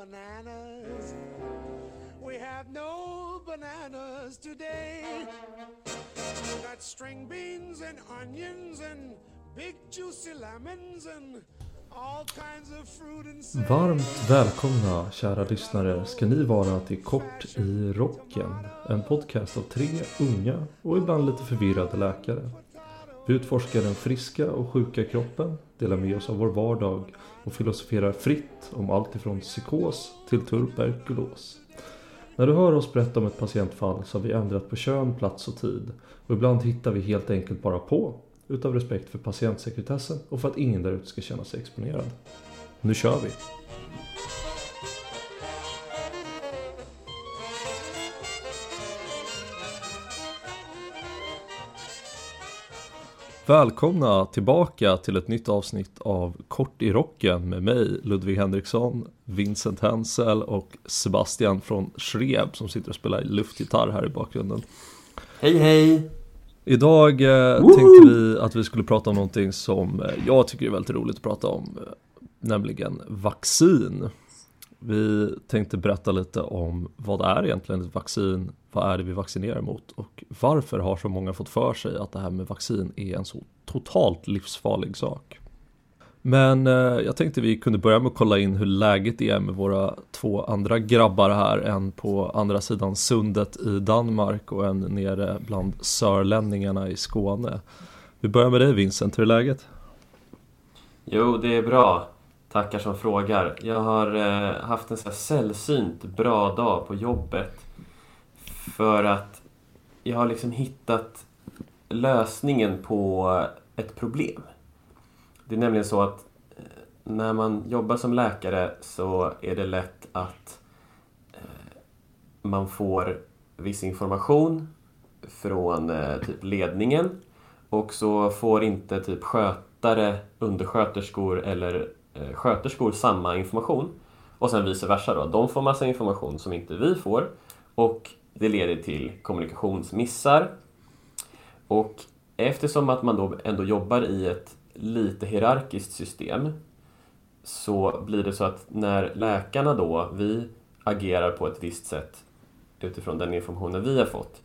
bananas. We have no bananas today. We got string beans and onions and big juicy lemons and all kinds of fruit and say. Varmt välkomna kära lyssnare ska ni vara till Kort i rocken. En podcast av tre unga och ibland lite förvirrade läkare. Vi utforskar den friska och sjuka kroppen, delar med oss av vår vardag och filosoferar fritt om allt ifrån psykos till tuberkulos. När du hör oss berätta om ett patientfall så har vi ändrat på kön, plats och tid. Och ibland hittar vi helt enkelt bara på, utav respekt för patientsekretessen och för att ingen där ute ska känna sig exponerad. Nu kör vi! Välkomna tillbaka till ett nytt avsnitt av Kort i rocken med mig Ludvig Henriksson, Vincent Hensel och Sebastian från Shreb som sitter och spelar luftgitarr här i bakgrunden. Hej hej! Idag eh, tänkte vi att vi skulle prata om någonting som eh, jag tycker är väldigt roligt att prata om, eh, nämligen vaccin. Vi tänkte berätta lite om vad är egentligen ett vaccin, vad är det vi vaccinerar mot och varför har så många fått för sig att det här med vaccin är en så totalt livsfarlig sak. Men eh, jag tänkte vi kunde börja med att kolla in hur läget är med våra två andra grabbar här, en på andra sidan sundet i Danmark och en nere bland sörlänningarna i Skåne. Vi börjar med dig Vincent, hur är läget? Jo, det är bra. Tackar som frågar. Jag har eh, haft en så här sällsynt bra dag på jobbet. För att jag har liksom hittat lösningen på ett problem. Det är nämligen så att eh, när man jobbar som läkare så är det lätt att eh, man får viss information från eh, typ ledningen och så får inte typ skötare, undersköterskor eller sköterskor samma information. Och sen vice versa då. De får massa information som inte vi får och det leder till kommunikationsmissar. Och eftersom att man då ändå jobbar i ett lite hierarkiskt system så blir det så att när läkarna då, vi agerar på ett visst sätt utifrån den informationen vi har fått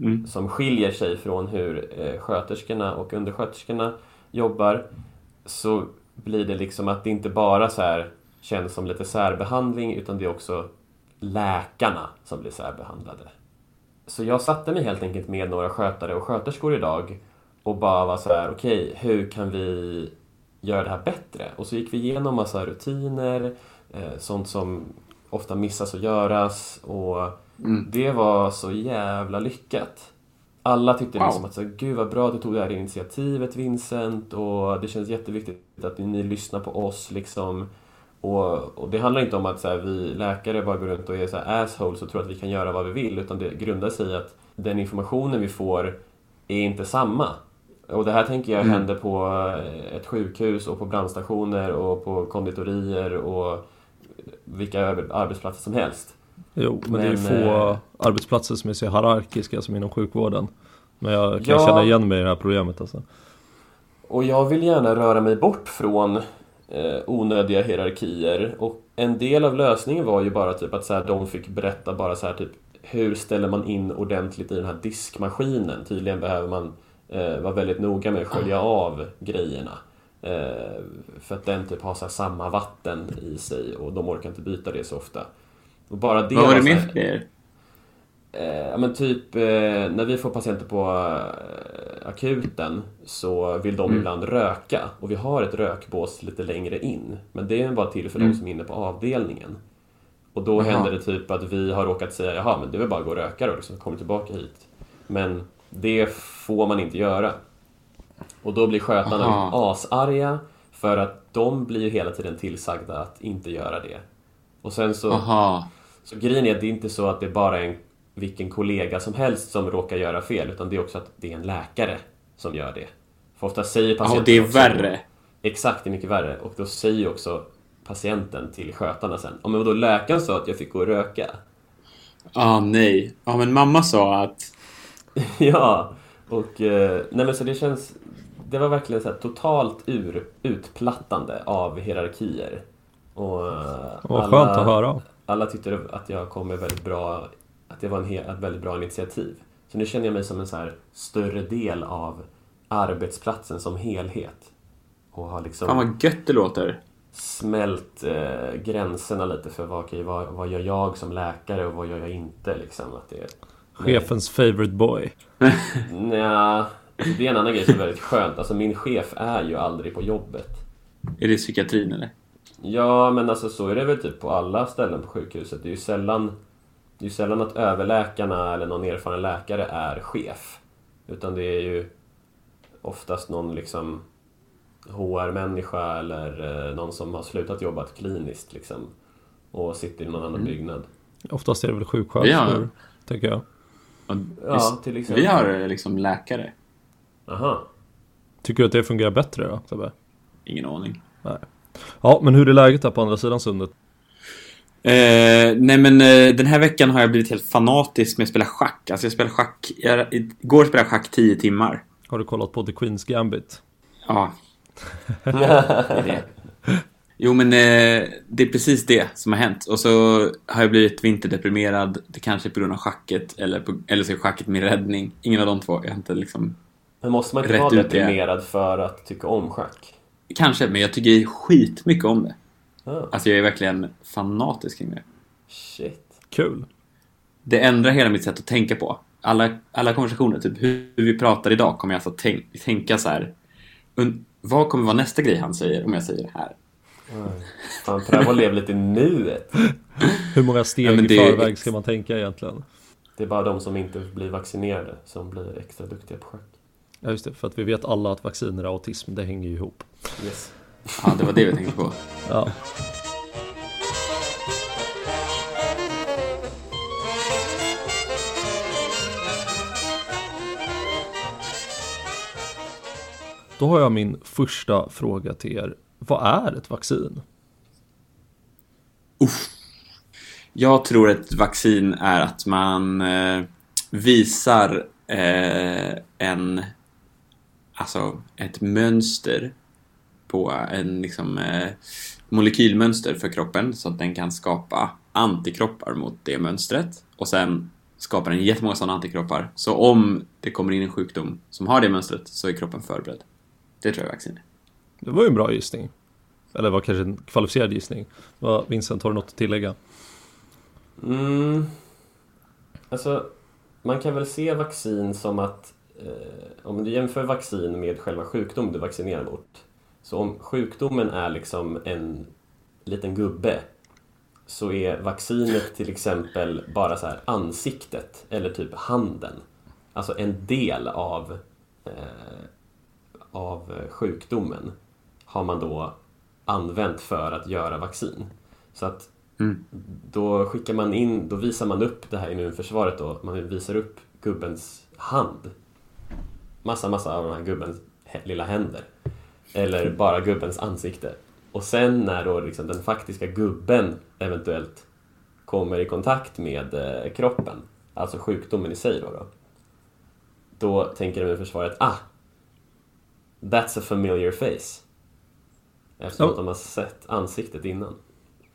Mm. som skiljer sig från hur eh, sköterskorna och undersköterskorna jobbar så blir det liksom att det inte bara så här känns som lite särbehandling utan det är också läkarna som blir särbehandlade. Så jag satte mig helt enkelt med några skötare och sköterskor idag och bara var så här, okej, hur kan vi göra det här bättre? Och så gick vi igenom massa rutiner, eh, sånt som ofta missas att göras och Mm. det var så jävla lyckat. Alla tyckte Wow. liksom att så, gud vad bra att du tog det här initiativet Vincent och det känns jätteviktigt att ni, ni lyssnar på oss liksom. Och, och det handlar inte om att så här, vi läkare bara går runt och är så här, assholes och tror att vi kan göra vad vi vill utan det grundar sig i att den informationen vi får är inte samma. Och det här tänker jag Mm. händer på eh, ett sjukhus och på brandstationer och på konditorier och vilka arbetsplatser som helst. Jo, men, det är Men, få eh, arbetsplatser som är så hierarkiska som inom sjukvården. Men jag kan Ja. känna igen mig i det här problemet alltså. Och jag vill gärna röra mig bort från eh, onödiga hierarkier. Och en del av lösningen var ju bara typ att så här, de fick berätta bara så här typ hur ställer man in ordentligt i den här diskmaskinen? Tydligen behöver man eh, vara väldigt noga med att skölja av grejerna. Eh, för att den typ har så samma vatten i sig och de orkar inte byta det så ofta. Och bara det Vad var det mer för grejer? Eh, men typ eh, när vi får patienter på eh, akuten så vill de Mm. ibland röka och vi har ett rökbås lite längre in. Men det är bara till för Mm. de som är inne på avdelningen. Och då Jaha. händer det typ att vi har råkat säga jaha men det är väl bara gå och röka då liksom, kom tillbaka hit. Men det får man inte göra. Och då blir skötarna Aha. asarga för att de blir ju hela tiden tillsagda att inte göra det. Och sen så Aha. Så grejen är att det är inte så att det bara är en, vilken kollega som helst som råkar göra fel, utan det är också att det är en läkare som gör det. För ofta säger Ja, patienten det är också- värre. Exakt, det är mycket värre. Och då säger också patienten till skötarna sen, ja men då läkaren sa att jag fick gå och röka. Ah, nej. Ja, men mamma sa att... ja, och eh, nej men så det känns, det var verkligen så här totalt ur, utplattande av hierarkier. Och eh, Vad skönt att höra. Alla tyckte att jag kom med väldigt bra, att det var en ett väldigt bra initiativ. Så nu känner jag mig som en så här större del av arbetsplatsen som helhet. Och har liksom Fan vad gött det låter. smält eh, gränserna lite för vad, okej, vad, vad gör jag som läkare och vad gör jag inte liksom. Att det, Chefens favorite boy. Nja, det är en annan grej som är väldigt skönt. Alltså min chef är ju aldrig på jobbet. Är det psykiatrin eller? Ja, men alltså så är det väl typ på alla ställen på sjukhuset. Det är ju sällan, det är ju sällan att överläkarna eller någon erfaren läkare är chef. Utan det är ju oftast någon liksom HR-människa eller eh, någon som har slutat jobba kliniskt liksom. Och sitter i någon annan byggnad. Oftast är det väl sjuksköterskor, Ja. tänker jag. Ja, till exempel. Vi har eh, liksom läkare. Aha. Tycker du att det fungerar bättre då, Sebbe? Ingen aning. Ja, men hur är läget där på andra sidan sundet? Eh, nej men eh, den här veckan har jag blivit helt fanatisk med att spela schack. Alltså jag spelar schack, jag, igår spelade jag schack 10 timmar. Har du kollat på The Queen's Gambit? Ja. det är det. Jo men eh, det är precis det som har hänt. Och så har jag blivit vinterdeprimerad. Det kanske är på grund av schacket eller, på, eller så är schacket min räddning. Ingen av de två. Jag har inte liksom... Men måste man inte vara det. deprimerad för att tycka om schack? Kanske, men jag tycker skitmycket om det. Ah, Alltså jag är verkligen fanatisk kring det. shit. Kul. Det ändrar hela mitt sätt att tänka på. Alla, alla konversationer, typ hur vi pratar idag, kommer jag alltså tänk, tänka så här. Und, vad kommer vara nästa grej han säger om jag säger det här? Fan, pröva att leva lite i nuet. Hur många steg Ja, i förväg ska man tänka egentligen? Det är bara de som inte blir vaccinerade som blir extra duktiga på schack. Ja, just det. För att vi vet alla att vacciner och autism, det hänger ju ihop. Yes. Ja, det var det vi tänkte på. Ja. Då har jag min första fråga till er. Vad är ett vaccin? Jag tror ett vaccin är att man eh, visar eh, en, alltså ett mönster på en liksom eh, molekylmönster för kroppen så att den kan skapa antikroppar mot det mönstret och sen skapar den jättemånga sådana antikroppar. Så om det kommer in en sjukdom som har det mönstret så är kroppen förberedd. Det tror jag är vaccin är. Det var ju en bra gissning. Eller var kanske en kvalificerad gissning. Vad, Vincent, har du något att tillägga? Mm. Alltså, man kan väl se vaccin som att eh, om du jämför vaccin med själva sjukdom du vaccinerar mot. Så om sjukdomen är liksom en liten gubbe så är vaccinet till exempel bara så här ansiktet eller typ handen. Alltså en del av, eh, av sjukdomen har man då använt för att göra vaccin. Så att Mm. då skickar man in, då visar man upp det här immunförsvaret då, man visar upp gubbens hand. Massa, massa av de här gubbens lilla händer. Eller bara gubbens ansikte. Och sen när då liksom den faktiska gubben eventuellt kommer i kontakt med eh, kroppen, alltså sjukdomen i sig då, då, då tänker immunförsvaret ah, that's a familiar face. Eftersom Ja. att de har sett ansiktet innan.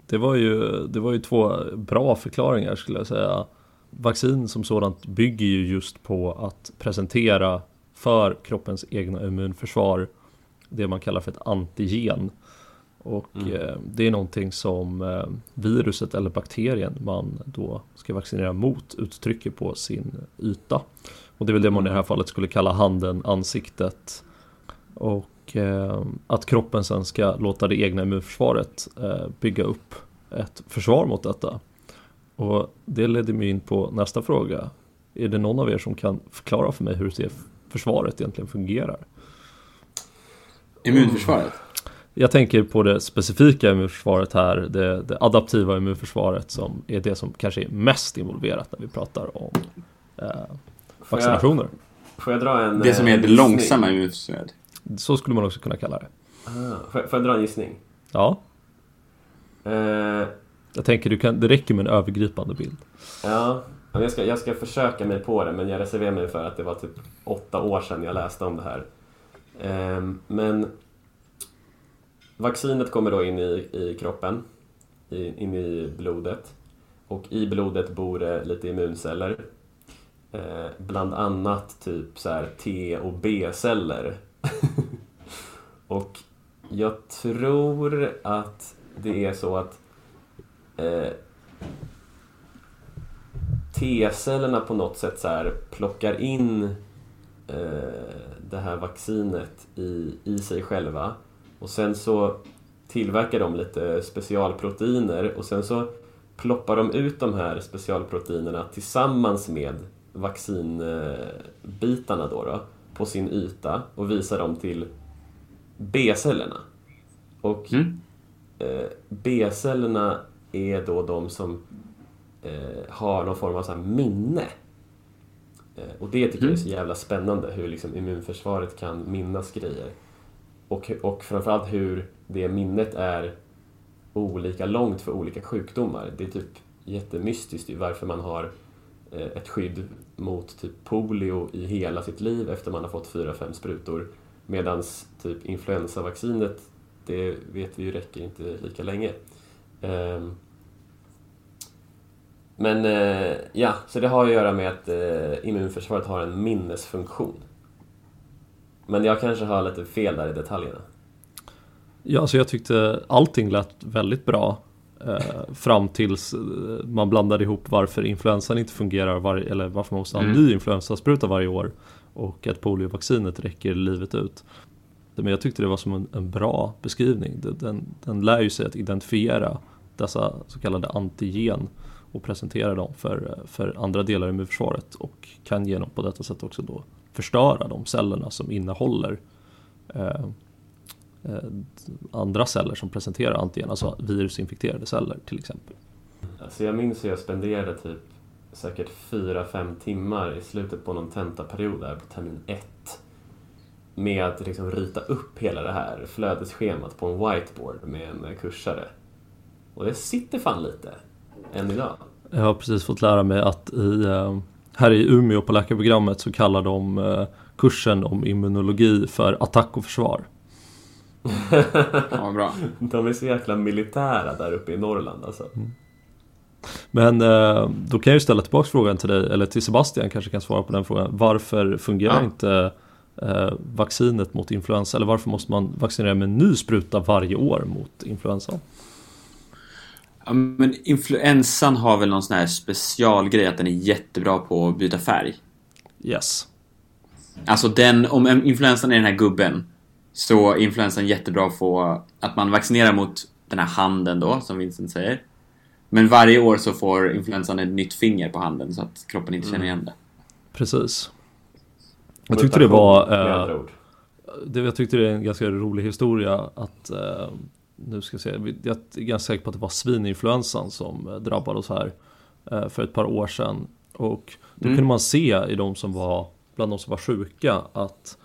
Det var ju, det var ju två bra förklaringar skulle jag säga. Vaccin som sådant bygger ju just på att presentera för kroppens egna immunförsvar det man kallar för ett antigen. Och Mm. eh, det är någonting som eh, viruset eller bakterien man då ska vaccinera mot uttrycker på sin yta. Och det är väl det man i det här fallet skulle kalla handen, ansiktet. Och eh, att kroppen sen ska låta det egna immunförsvaret eh, bygga upp ett försvar mot detta. Och det leder mig in på nästa fråga. Är det någon av er som kan förklara för mig hur det försvaret egentligen fungerar? Immunförsvaret? Jag tänker på det specifika immunförsvaret här, det, det adaptiva immunförsvaret som är det som kanske är mest involverat när vi pratar om eh, Får jag, vaccinationer. får jag dra en Det som eh, är det gissning? långsamma immunförsvaret? Så skulle man också kunna kalla det. Ah, får, jag, får jag dra en gissning? Ja, Eh, jag tänker du kan, det räcker med en övergripande bild. ja, jag ska, jag ska försöka mig på det, men jag reserverar mig för att det var typ åtta år sedan jag läste om det här. Ehm, men vaccinet kommer då in i, i kroppen i- in i blodet. Och i blodet bor det lite immunceller. Eh, bland annat typ så här T och B-celler. och jag tror att det är så att eh, T-cellerna på något sätt så här plockar in eh, det här vaccinet i, i sig själva och sen så tillverkar de lite specialproteiner och sen så ploppar de ut de här specialproteinerna tillsammans med vaccinbitarna då, då på sin yta och visar dem till B-cellerna. Och Mm. eh, B-cellerna är då de som eh, har någon form av så här minne. Eh, och det tycker jag är så jävla spännande, hur liksom immunförsvaret kan minnas grejer. Och, och framförallt hur det minnet är olika långt för olika sjukdomar. Det är typ jättemystiskt varför man har eh, ett skydd mot typ polio i hela sitt liv efter man har fått 4-5 sprutor. Medan typ influensavaccinet, det vet vi ju räcker inte lika länge. Ehm, Men eh, ja, så det har att göra med att eh, immunförsvaret har en minnesfunktion. Men jag kanske har lite fel där i detaljerna. Ja, alltså jag tyckte allting lät väldigt bra eh, fram tills eh, man blandade ihop varför influensan inte fungerar varje, eller varför man måste ha en Mm. ny influensaspruta varje år och att poliovaccinet räcker livet ut. Men jag tyckte det var som en, en bra beskrivning. Den, den lär ju sig att identifiera dessa så kallade antigen och presentera dem för, för andra delar i immunförsvaret och kan genom på detta sätt också då förstöra de cellerna som innehåller eh, eh, andra celler som presenterar antigen, alltså virusinfekterade celler till exempel. Alltså jag minns hur jag spenderade typ säkert 4-5 timmar i slutet på någon tentaperiod där på termin 1 med att liksom rita upp hela det här flödesschemat på en whiteboard med en kursare. Och det sitter fan lite, än idag. Jag har precis fått lära mig att i, eh, här i Umeå på läkarprogrammet så kallar de eh, kursen om immunologi för attack och försvar. Ja, bra. De är så jäkla militära där uppe i Norrland alltså. Men eh, då kan jag ju ställa tillbaka frågan till dig, eller till Sebastian kanske kan svara på den frågan. Varför fungerar Ja. inte vaccinet mot influensa? Eller varför måste man vaccinera med en ny spruta varje år mot influensa? Ja, men influensan har väl någon sån här specialgrej att den är jättebra på att byta färg. Yes. Alltså den, om influensan är den här gubben så är influensan jättebra på att man vaccinerar mot den här handen då, som Vincent säger. Men varje år så får influensan ett nytt finger på handen så att kroppen inte känner igen det. Precis. Jag tyckte det var... Eh, det, jag tyckte det är en ganska rolig historia att eh, nu ska jag se, jag är ganska säker på att det var svininfluensan som eh, drabbade oss här eh, för ett par år sedan. Och då Mm. kunde man se i de som var, bland de som var sjuka att,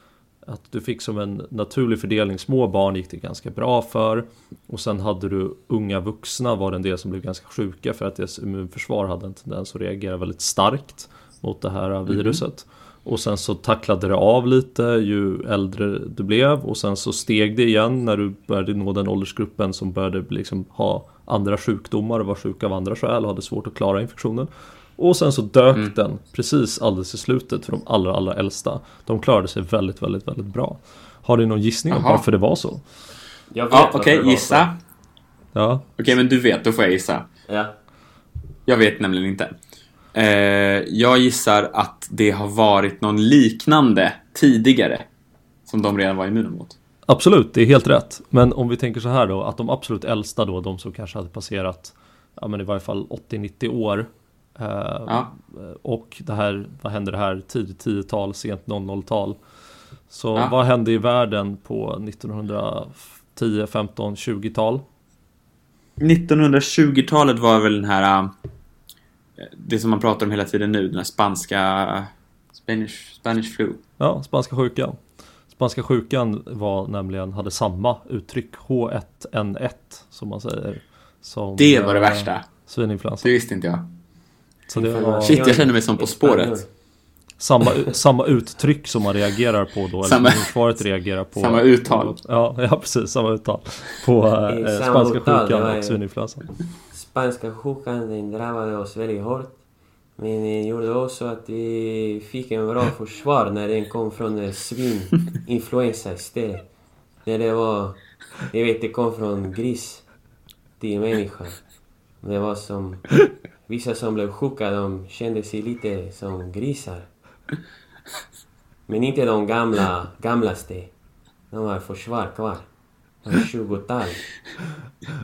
att du fick som en naturlig fördelning, små barn gick det ganska bra för och sen hade du unga vuxna var det en del som blev ganska sjuka för att deras immunförsvar hade en tendens att reagera väldigt starkt mot det här viruset. Och sen så tacklade det av lite ju äldre du blev och sen så steg det igen när du började nå den åldersgruppen som började liksom ha andra sjukdomar och var sjuka av andra skäl och hade svårt att klara infektionen. Och sen så dök den precis alldeles i slutet för de allra, allra äldsta. De klarade sig väldigt, väldigt, väldigt bra. Har du någon gissning om varför det var så? Jag vet Ja, okej, var gissa. Ja, Okej, men du vet, då får jag gissa. Ja. Jag vet nämligen inte. Eh, jag gissar att det har varit någon liknande tidigare som de redan var immuna mot. Absolut, det är helt rätt. Men om vi tänker så här då, att de absolut äldsta då, de som kanske hade passerat, ja men i varje fall 80-90 år. Eh, Ja. Och det här, vad hände det här, tidigt 10-tal, sent 00-tal. Så Ja. vad hände i världen på 1910, 15, 20-tal? 1920-talet var väl den här... äh, Det som man pratar om hela tiden nu, den här spanska... Spanish, Spanish flu. Ja, spanska sjukan. Spanska sjukan var nämligen, hade samma uttryck, H1N1 som man säger. Som, Det var det eh, värsta. Svininfluensa. Det visste inte jag. Så det var, Shit, jag känner mig som På spåret. samma, samma uttryck som man reagerar på då, Samma- eller immunförsvaret reagerar på. Samma uttal. Ja, ja precis, samma uttal. På eh, samma spanska uttal, sjukan ja, ja. och svininfluensan. Spanska sjukan den drabbade oss väldigt hårt. Men det gjorde också att vi fick en bra försvar när den kom från svininfluensa istället. När det var... Jag vet, det kom från gris till människa. Det var som... Vissa som blev sjuka, de kände sig lite som grisar. Men inte de gamla, gamlaste. De har försvar kvar. De 20-tal.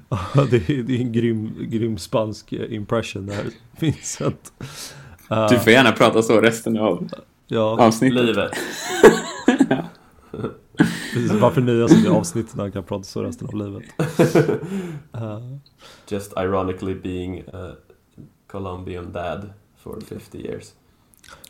Ja, det, är, det är en grym, grym spansk impression där, Vincent. Eh, Du får gärna prata så resten av ja, avsnittet. Livet. precis. Varför nöja sig med avsnittet när han kan prata så resten av livet? Eh, Just ironically being a Colombian dad for 50 years.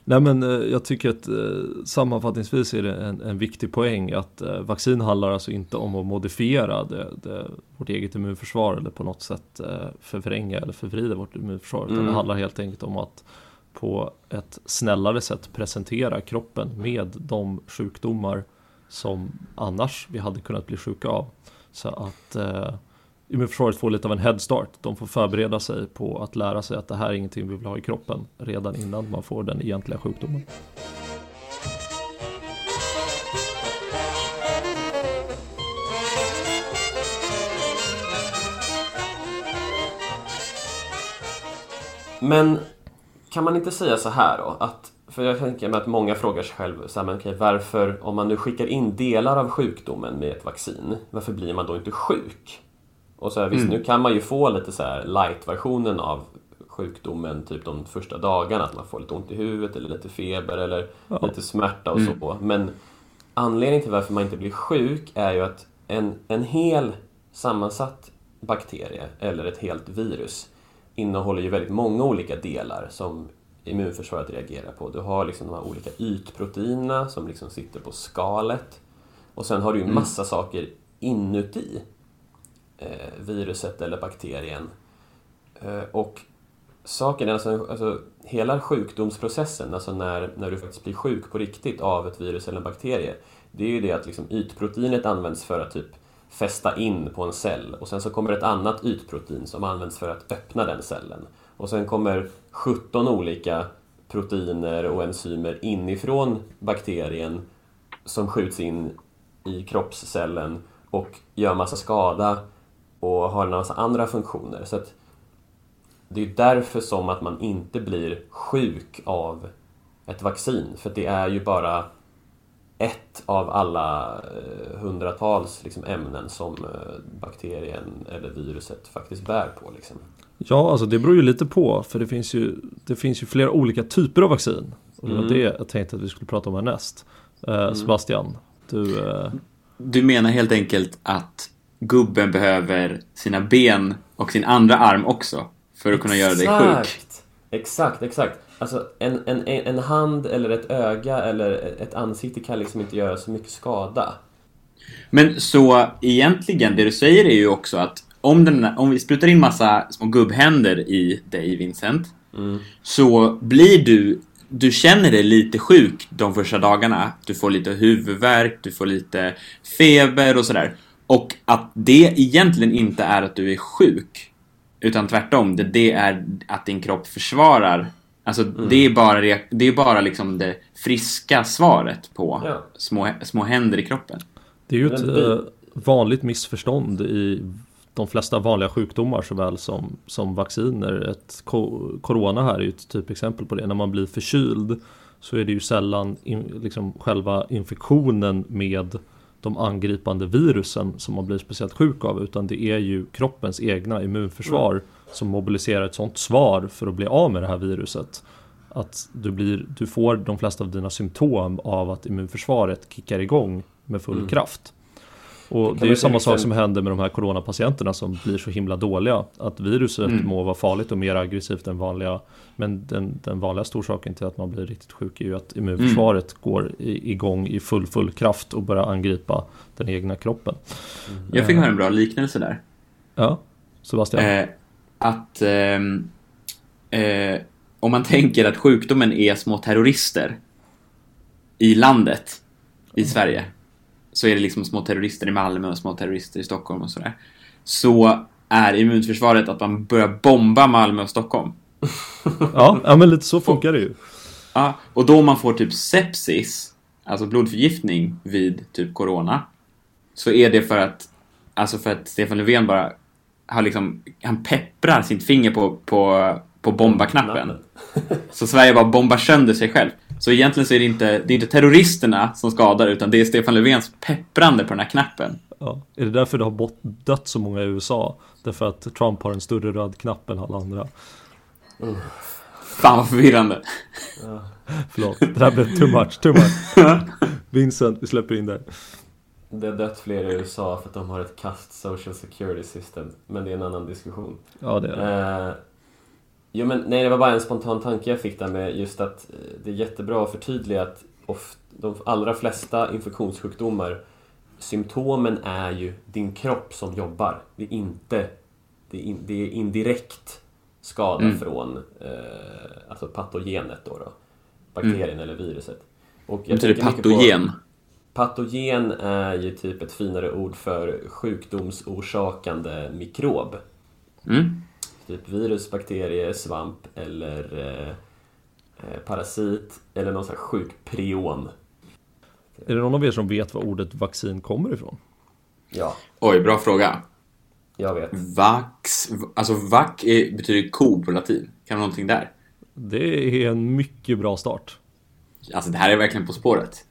Nej men eh, jag tycker att eh, sammanfattningsvis är det en, en viktig poäng att eh, vaccin handlar alltså inte om att modifiera det, det, vårt eget immunförsvar eller på något sätt förvränga eller förvrida vårt immunförsvar. Utan Mm. det handlar helt enkelt om att på ett snällare sätt presentera kroppen med de sjukdomar som annars vi hade kunnat bli sjuka av. Så att immunförsvaret får lite av en headstart. De får förbereda sig på att lära sig att det här är ingenting vi vill ha i kroppen redan innan man får den egentliga sjukdomen. Men kan man inte säga så här då? Att, för jag tänker mig att många frågar sig själv så här, men okej, varför, om man nu skickar in delar av sjukdomen med ett vaccin, varför blir man då inte sjuk? Och så här, visst, nu kan man ju få lite så light-versionen av sjukdomen typ de första dagarna, att man får lite ont i huvudet eller lite feber eller lite smärta och så. Men anledningen till varför man inte blir sjuk är ju att en, en hel sammansatt bakterie eller ett helt virus innehåller ju väldigt många olika delar som immunförsvaret reagerar på. Du har liksom de här olika ytproteinerna som liksom sitter på skalet. Och sen har du ju massa saker inuti Eh, viruset eller bakterien. Eh, och saken är alltså, alltså hela sjukdomsprocessen, alltså när, när du faktiskt blir sjuk på riktigt av ett virus eller en bakterie, det är ju det att liksom ytproteinet används för att typ fästa in på en cell och sen så kommer ett annat ytprotein som används för att öppna den cellen. Och sen kommer 17 olika proteiner och enzymer inifrån bakterien som skjuts in i kroppscellen och gör massa skada och har en massa andra funktioner. Så att det är därför som att man inte blir sjuk av ett vaccin. För det är ju bara ett av alla eh, hundratals liksom, ämnen som eh, bakterien eller viruset faktiskt bär på. Liksom. Ja, alltså det beror ju lite på, för det finns ju, det finns ju flera olika typer av vaccin. Och det var Mm. det jag tänkte att vi skulle prata om härnäst. Eh, Sebastian, du... Eh, Du menar helt enkelt att gubben behöver sina ben och sin andra arm också för att kunna göra dig sjuk? Exakt! Exakt. Alltså en, en, en hand eller ett öga eller ett ansikte kan liksom inte göra så mycket skada. Men så egentligen, det du säger är ju också att om, den, om vi sprutar in massa små gubbhänder i dig, Vincent, så blir du, du känner dig lite sjuk de första dagarna. Du får lite huvudvärk, du får lite feber och sådär. Och att det egentligen inte är att du är sjuk, utan tvärtom, det, det är att din kropp försvarar Alltså det är bara, det är bara liksom det friska svaret på Ja. små, små händer i kroppen. det är ju ett eh, vanligt missförstånd i de flesta vanliga sjukdomar såväl som, som vacciner. Ett ko- corona här är ju ett typexempel på det. När man blir förkyld så är det ju sällan in, liksom själva infektionen med de angripande virusen som man blir speciellt sjuk av utan det är ju kroppens egna immunförsvar som mobiliserar ett sånt svar för att bli av med det här viruset. Att du, blir, du får de flesta av dina symptom av att immunförsvaret kickar igång med full kraft. Och det är ju samma sak som händer med de här coronapatienterna som blir så himla dåliga. Att viruset må vara farligt och mer aggressivt än vanliga. Men den, den vanligaste orsaken till att man blir riktigt sjuk är ju att immunförsvaret går i, igång i full, full kraft och börjar angripa den egna kroppen. Jag fick höra en bra liknelse där. Ja, Sebastian. Eh, att ehm, eh, om man tänker att sjukdomen är små terrorister i landet, i Sverige, så är det liksom små terrorister i Malmö och små terrorister i Stockholm och sådär. Så är immunförsvaret att man börjar bomba Malmö och Stockholm. Ja, ja men lite så funkar det ju. Ja, och då man får typ sepsis, alltså blodförgiftning vid typ corona, så är det för att, alltså för att Stefan Löfven bara har liksom, han pepprar sitt finger på, på, på bombaknappen. Så Sverige bara bombar sönder sig själv. Så egentligen så är det inte, det är inte terroristerna som skadar, utan det är Stefan Löfvens pepprande på den här knappen. Ja. Är det därför det har dött så många i USA? Därför att Trump har en större röd knapp än alla andra. Fan vad förvirrande. Förlåt, det här blev too much, too much. Vincent, vi släpper in dig. Det har dött fler i USA för att de har ett kast social security system. Men det är en annan diskussion. Ja, det är det. Eh, jo men nej, det var bara en spontan tanke jag fick där med just att eh, det är jättebra att förtydliga att oft, de allra flesta infektionssjukdomar Symptomen är ju din kropp som jobbar. Det är inte Det är, in, det är indirekt skada Mm. från eh, Alltså patogenet då, då Bakterien eller viruset. Och Det tänker mycket på- patogen. Patogen är ju typ ett finare ord för sjukdomsorsakande mikrob. Mm. Typ virus, bakterie, svamp eller eh, eh, parasit eller någon sån här sjuk prion. Är det någon av er som vet var ordet vaccin kommer ifrån? Ja, Oj, bra fråga. jag vet. Vax, alltså vac betyder ko på latin. Kan någonting där? Det är en mycket bra start. Alltså det här är verkligen På spåret.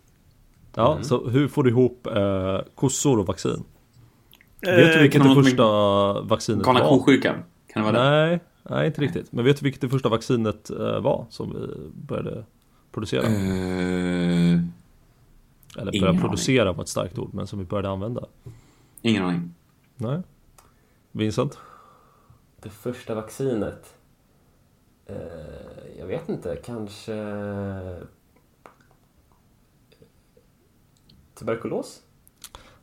Ja, så hur får du ihop eh, kossor och vaccin? vet du vilket det med första vaccinet Galna var? ko-sjukan? Kan det vara det? Nej, nej, inte riktigt. Men vet du vilket det första vaccinet eh, var som vi började producera? Eh, Eller började aning. producera var ett starkt ord, men som vi började använda. ingen aning. Nej. Vincent? Det första vaccinet? Eh, jag vet inte, kanske... Tuberkulos?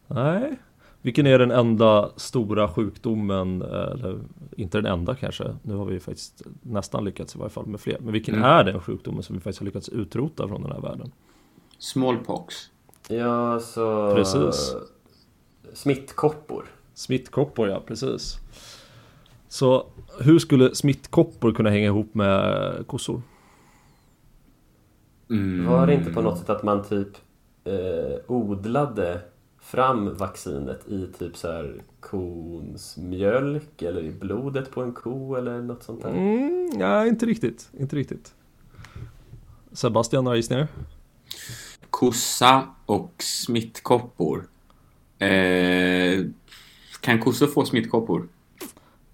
Nej. Vilken är den enda stora sjukdomen, eh, eller inte den enda kanske, nu har vi ju faktiskt nästan lyckats i varje fall med fler. Men vilken Mm. är den sjukdomen som vi faktiskt har lyckats utrota från den här världen? Smallpox. Ja, så... Precis. Smittkoppor. Smittkoppor, ja precis. Så hur skulle smittkoppor kunna hänga ihop med kossor? Mm. Var det inte på något sätt att man typ eh, odlade fram vaccinet i typ så här kons mjölk eller i blodet på en ko eller något sånt där? Mm, ja, inte riktigt, inte riktigt. Sebastian, några gissningar? Kossa och smittkoppor. Eh, kan kossor få smittkoppor?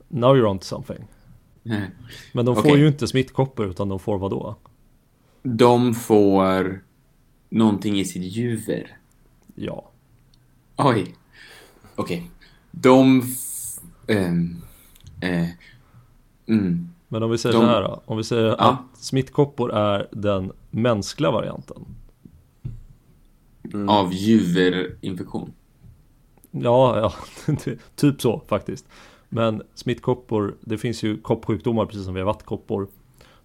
Now you're on to something. Nej. Men de får Okej. ju inte smittkoppor utan de får vad då? De får någonting i sitt juver. Ja. Oj. Okej. De... F- ehm, eh, mm. Men om vi säger De- så här då. Om vi säger Ja. att smittkoppor är den mänskliga varianten. Mm. Av juverinfektion. Ja, ja typ så faktiskt. Men smittkoppor, det finns ju koppsjukdomar precis som vi har vattkoppor.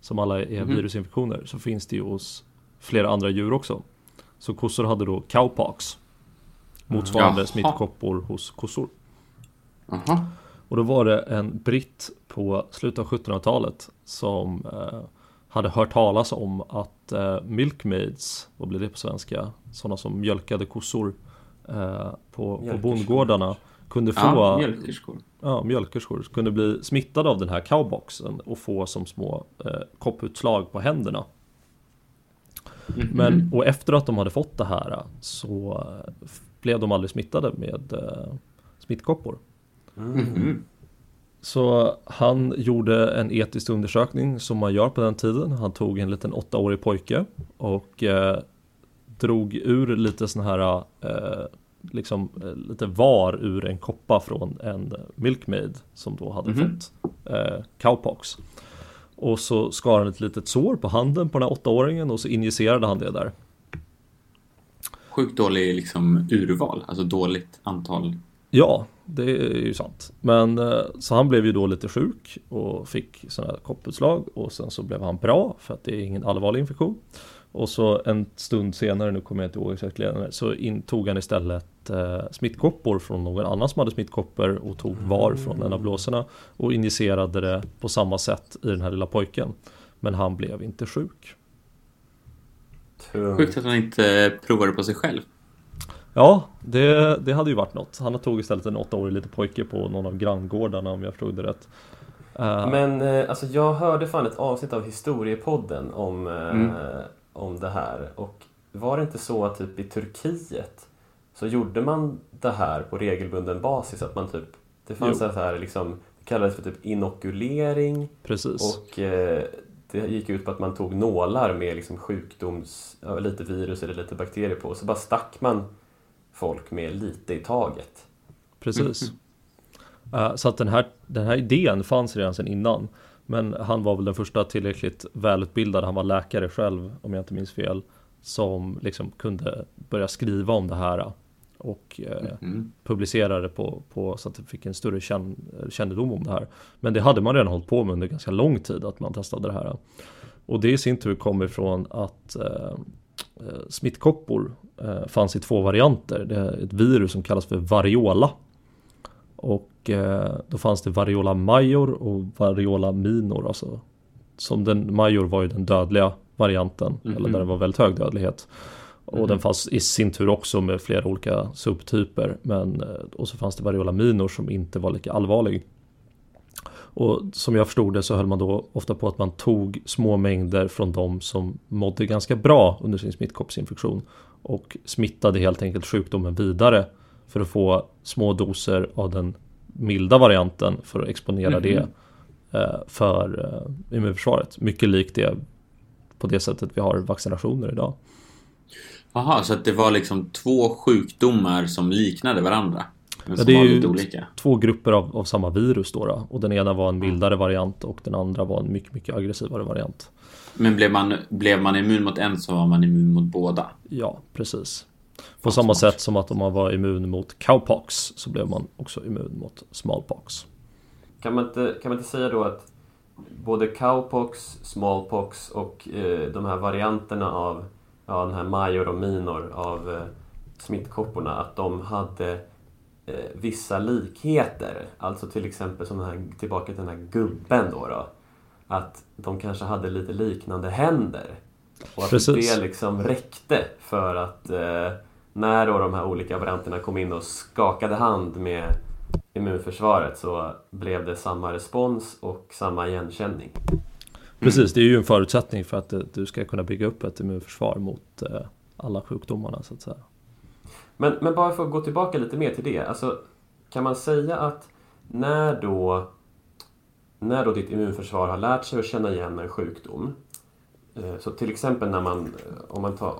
Som alla är Mhm. virusinfektioner. Så finns det ju hos flera andra djur också. Så kossor hade då cowpox. Motsvarande smittkoppor hos kossor. Jaha. Och då var det en britt på slutet av 1700-talet som eh, hade hört talas om att eh, milkmaids, vad blir det på svenska? Sådana som mjölkade kossor eh, på, på bondgårdarna kunde få Ja, mjölkerskor. ja, mjölkerskor kunde bli smittade av den här cowboxen och få som små eh, kopputslag på händerna. Mhm. Men, och efter att de hade fått det här så eh, blev de aldrig smittade med eh, smittkoppor. Mhm. Så han gjorde en etisk undersökning som man gör på den tiden. Han tog en liten åttaårig pojke och eh, drog ur lite sån här eh, liksom eh, lite var ur en koppa från en milkmaid som då hade Mhm. fått eh, cowpox. Och så skar han ett litet sår på handen på den här åttaåringen och så injicerade han det där. Sjukt dålig liksom urval. Alltså dåligt antal. Ja, det är ju sant. Men eh, så han blev ju då lite sjuk och fick sådana här kopputslag och sen så blev han bra för att det är ingen allvarlig infektion. Och så en stund senare, nu kommer jag inte ihåg exakt ledande, så intog han istället eh, smittkoppor från någon annan som hade smittkoppor och tog var från en av blåsorna och injicerade det på samma sätt i den här lilla pojken. Men han blev inte sjuk. Tungt. Sjukt att han inte provade på sig själv. Ja, det, det hade ju varit något. Han tog istället en åttaårig liten pojke på någon av granngårdarna om jag förstod det rätt. Eh, Men eh, alltså jag hörde fan ett avsnitt av Historiepodden om, eh, Mm. om det här. Och var det inte så att typ i Turkiet så gjorde man det här på regelbunden basis? Att man typ, det fanns Jo. så här liksom, det kallades för typ inokulering Precis. och eh, det gick ut på att man tog nålar med liksom sjukdoms, lite virus eller lite bakterier på och så bara stack man folk med lite i taget. Precis. Eh, så att den här, den här idén fanns redan sedan innan. Men han var väl den första tillräckligt välutbildad, han var läkare själv om jag inte minns fel. Som liksom kunde börja skriva om det här och eh, Mm. publicera det på, på, så att det fick en större känn, kännedom om det här. Men det hade man redan hållit på med under ganska lång tid att man testade det här. Och det i sin tur kommer ifrån att eh, eh, smittkoppor eh, fanns i två varianter. Det är ett virus som kallas för variola. Och eh, då fanns det variola major och variola minor. Alltså, som den major var ju den dödliga varianten, Mhm. eller där det var väldigt hög dödlighet. Och Mhm. den fanns i sin tur också med flera olika subtyper. Men, eh, och så fanns det variola minor som inte var lika allvarlig. Och som jag förstod det så höll man då ofta på att man tog små mängder från de som mådde ganska bra under sin smittkoppsinfektion. Och smittade helt enkelt sjukdomen vidare för att få små doser av den milda varianten för att exponera Mhm. det eh, för eh, immunförsvaret. Mycket likt det på det sättet vi har vaccinationer idag. Jaha, så att det var liksom två sjukdomar som liknade varandra? Men Ja, som det är var ju- lite olika? Två grupper av, av samma virus då, då och den ena var en mildare variant och den andra var en mycket, mycket aggressivare variant. Men blev man, blev man immun mot en så var man immun mot båda? Ja, precis. På Fan, samma smart. sätt som att om man var immun mot cowpox så blev man också immun mot smallpox. Kan man inte, kan man inte säga då att både cowpox, smallpox och eh, de här varianterna av ja, den här major och minor av eh, smittkopporna, att de hade eh, vissa likheter. Alltså till exempel som den här, tillbaka till den här gubben då, då. Att de kanske hade lite liknande händer. Och att Precis. det liksom räckte för att eh, när då de här olika varianterna kom in och skakade hand med immunförsvaret så blev det samma respons och samma igenkänning. Precis, det är ju en förutsättning för att eh, du ska kunna bygga upp ett immunförsvar mot eh, alla sjukdomarna så att säga. Men, men bara för att gå tillbaka lite mer till det. Alltså, kan man säga att när då, när då ditt immunförsvar har lärt sig att känna igen en sjukdom. eh, Så till exempel när man, om man tar,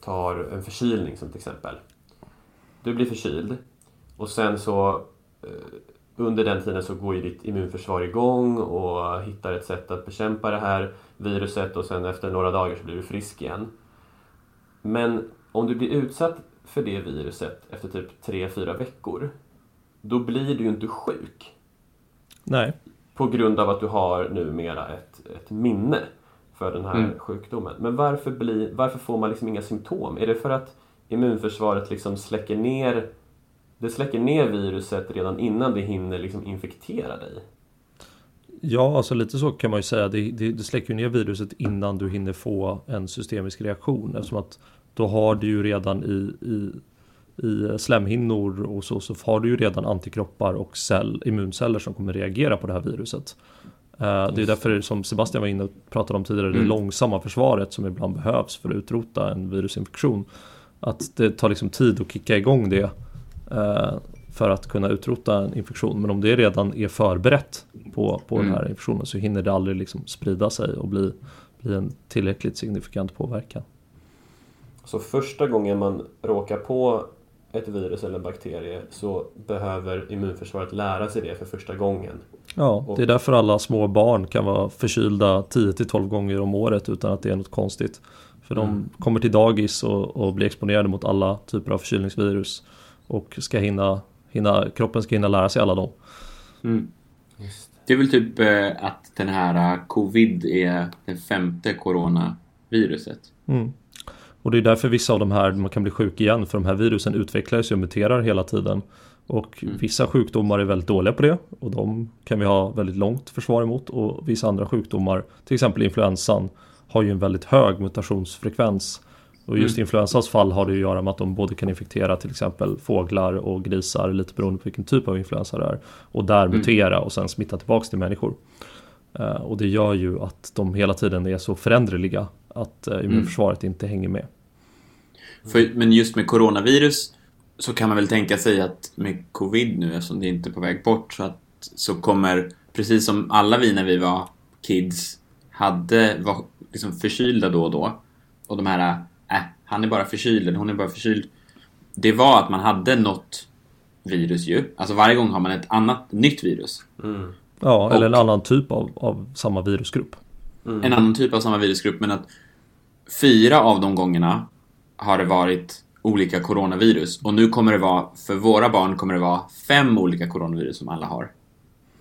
tar en förkylning som till exempel. Du blir förkyld och sen så under den tiden så går ju ditt immunförsvar igång och hittar ett sätt att bekämpa det här viruset och sen efter några dagar så blir du frisk igen. Men om du blir utsatt för det viruset efter typ 3-4 veckor, då blir du ju inte sjuk. Nej, På grund av att du har numera ett, ett minne för den här Mm. sjukdomen. Men varför, blir, varför får man liksom inga symptom? Är det för att immunförsvaret liksom släcker ner det släcker ner viruset redan innan det hinner liksom infektera dig? ja alltså lite så kan man ju säga. Det, det, det släcker ner viruset innan du hinner få en systemisk reaktion eftersom att då har du ju redan i, i, i slemhinnor och så, så har du ju redan antikroppar och cell, immunceller som kommer reagera på det här viruset. Eh, Det är därför som Sebastian var inne och pratade om tidigare, det Mm. långsamma försvaret som ibland behövs för att utrota en virusinfektion. Att det tar liksom tid att kicka igång det för att kunna utrota en infektion. Men om det redan är förberett på, på den Mm. här infektionen så hinner det aldrig liksom sprida sig och bli, bli en tillräckligt signifikant påverkan. Så första gången man råkar på ett virus eller en bakterie så behöver immunförsvaret lära sig det för första gången. Ja, Och- det är därför alla små barn kan vara förkylda 10-12 gånger om året utan att det är något konstigt. För de Mm. kommer till dagis och, och blir exponerade mot alla typer av förkylningsvirus. Och ska hinna, hinna, kroppen ska hinna lära sig alla dem. Mm. Det är väl typ eh, att den här eh, covid är den femte corona viruset. Mm. Och det är därför vissa av de här, man kan bli sjuk igen, för de här virusen utvecklas och muterar hela tiden. Och Mm. vissa sjukdomar är väldigt dåliga på det och de kan vi ha väldigt långt försvar emot och vissa andra sjukdomar, till exempel influensan, har ju en väldigt hög mutationsfrekvens. Och just Mm. influensans fall har det att göra med att de både kan infektera till exempel fåglar och grisar, lite beroende på vilken typ av influensa det är. Och där Mm. mutera och sen smitta tillbaks till människor. Eh, och det gör ju att de hela tiden är så föränderliga att eh, immunförsvaret inte hänger med. För, men just med coronavirus så kan man väl tänka sig att med covid nu, eftersom det inte är på väg bort, så, att, så kommer, precis som alla vi när vi var kids hade, var liksom förkylda då och då. Och de här, äh, han är bara förkyld, eller hon är bara förkyld. Det var att man hade något virus ju. Alltså varje gång har man ett annat nytt virus. Mm. Ja, eller en Och- annan typ av, av samma virusgrupp. En annan typ av samma virusgrupp, men att fyra av de gångerna har det varit olika coronavirus. Och nu kommer det vara, för våra barn kommer det vara fem olika coronavirus som alla har.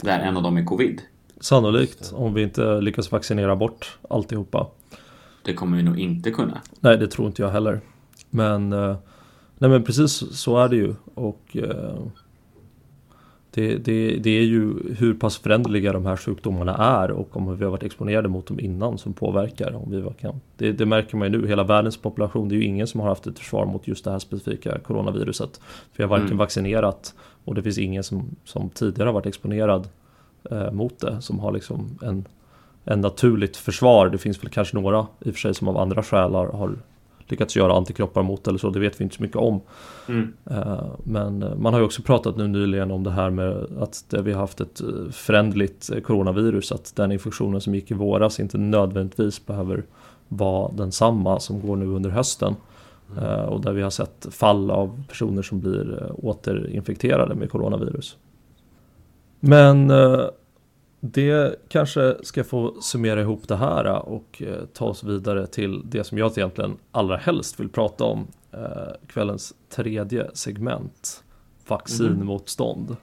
Där en av dem är covid. Sannolikt, om vi inte lyckas vaccinera bort alltihopa. Det kommer vi nog inte kunna. Nej, det tror inte jag heller. Men, eh, nej men precis så är det ju. Och eh, det, det, det är ju hur pass föränderliga de här sjukdomarna är och om vi har varit exponerade mot dem innan som påverkar. Om vi kan. Det, det märker man ju nu, hela världens population, det är ju ingen som har haft ett försvar mot just det här specifika coronaviruset. Jag har varken Mm. vaccinerat och det finns ingen som, som tidigare har varit exponerad eh, mot det som har liksom en, en naturligt försvar. Det finns väl kanske några i och för sig som av andra skäl har, har lyckats göra antikroppar mot eller så, det vet vi inte så mycket om. Mm. Eh, Men eh, man har ju också pratat nu nyligen om det här med att vi har haft ett eh, föränderligt eh, coronavirus, att den infektionen som gick i våras inte nödvändigtvis behöver vara densamma som går nu under hösten. Eh, Och där vi har sett fall av personer som blir återinfekterade med coronavirus. Men det kanske ska få summera ihop det här och eh, ta oss vidare till det som jag egentligen allra helst vill prata om. eh, Kvällens tredje segment. Vaccinmotstånd.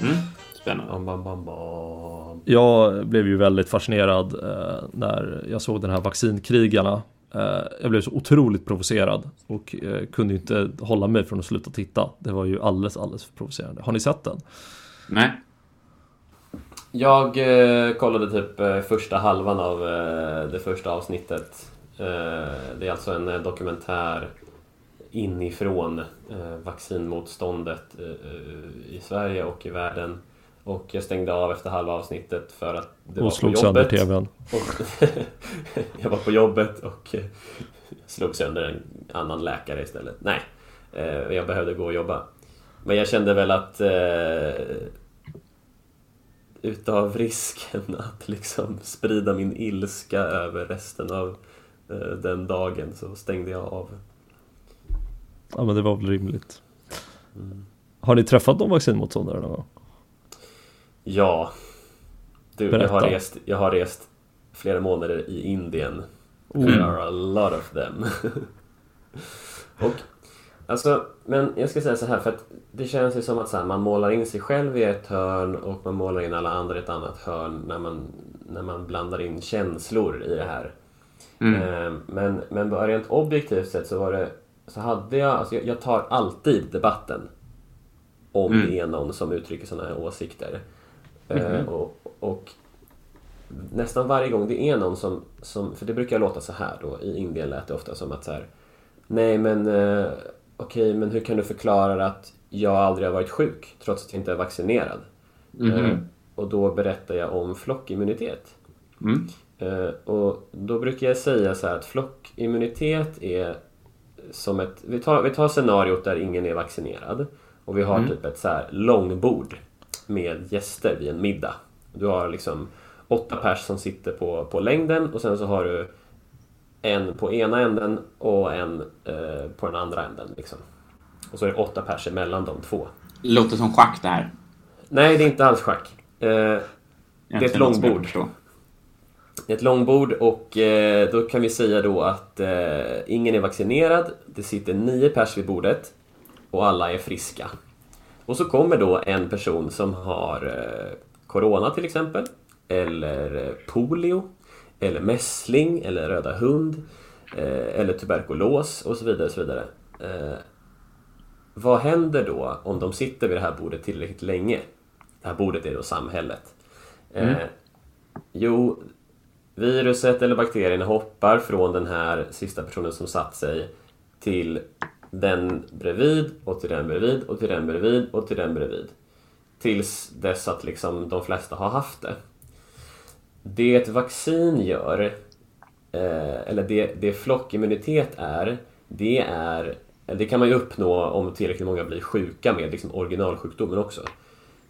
Mm. Spännande. Bam, bam, bam, bam. Jag blev ju väldigt fascinerad eh, när jag såg den här vaccinkrigarna. Eh, jag blev så otroligt provocerad och eh, kunde inte hålla mig från att sluta titta. Det var ju alldeles, alldeles för provocerande. Har ni sett den? Nej. Jag eh, kollade typ eh, första halvan av eh, det första avsnittet. Eh, det är alltså en eh, dokumentär inifrån eh, vaccinmotståndet i Sverige och i världen. Och jag stängde av efter halva avsnittet för att det var och på slog sönder jobbet. tvn. Och jag var på jobbet och slog sönder en annan läkare istället. Nej, eh, jag behövde gå och jobba. Men jag kände väl att eh, utav risken att liksom sprida min ilska över resten av eh, den dagen så stängde jag av. Ja men det var väl rimligt. Har ni träffat någon vaccinmotståndare någon gång? Ja, du, jag har, rest, jag har rest flera månader i Indien. Oh. There are a lot of them. och alltså, men jag ska säga så här för att det känns ju som att så här, man målar in sig själv i ett hörn och man målar in alla andra i ett annat hörn när man, när man blandar in känslor i det här. Mm. Eh, Men, men rent objektivt sett så var det så hade jag, alltså jag, jag tar alltid debatten om Mm. det är någon som uttrycker sådana här åsikter. Eh, och, och nästan varje gång det är någon som, som, för det brukar låta så här då, i Indien lät det ofta som att så här, nej men eh, okej, men hur kan du förklara att jag aldrig har varit sjuk trots att jag inte är vaccinerad? Mhm. Eh, och då berättar jag om flockimmunitet. Mm. Eh, och då brukar jag säga så här att flockimmunitet är som ett... Vi tar, vi tar scenariot där ingen är vaccinerad och vi har typ ett så här långbord med gäster vid en middag. Du har liksom åtta pers som sitter på, på längden och sen så har du en på ena änden och en eh, på den andra änden. Liksom. Och så är det åtta pers mellan de två. Låter som schack det här. Nej, det är inte alls schack. Eh, det är ett långbord. förstår. ett långbord och eh, då kan vi säga då att eh, ingen är vaccinerad. Det sitter nio pers vid bordet och alla är friska. Och så kommer då en person som har eh, corona till exempel, eller eh, polio, eller mässling, eller röda hund, eh, eller tuberkulos och så vidare. Och så vidare. Vad händer då om de sitter vid det här bordet tillräckligt länge? Det här bordet är då samhället. Eh, jo, viruset eller bakterierna hoppar från den här sista personen som satt sig till den bredvid och till den bredvid och till den bredvid och till den bredvid. Tills dess att liksom de flesta har haft det. Det ett vaccin gör, eh, eller det, det flockimmunitet är, det är det kan man ju uppnå om tillräckligt många blir sjuka med liksom originalsjukdomen också.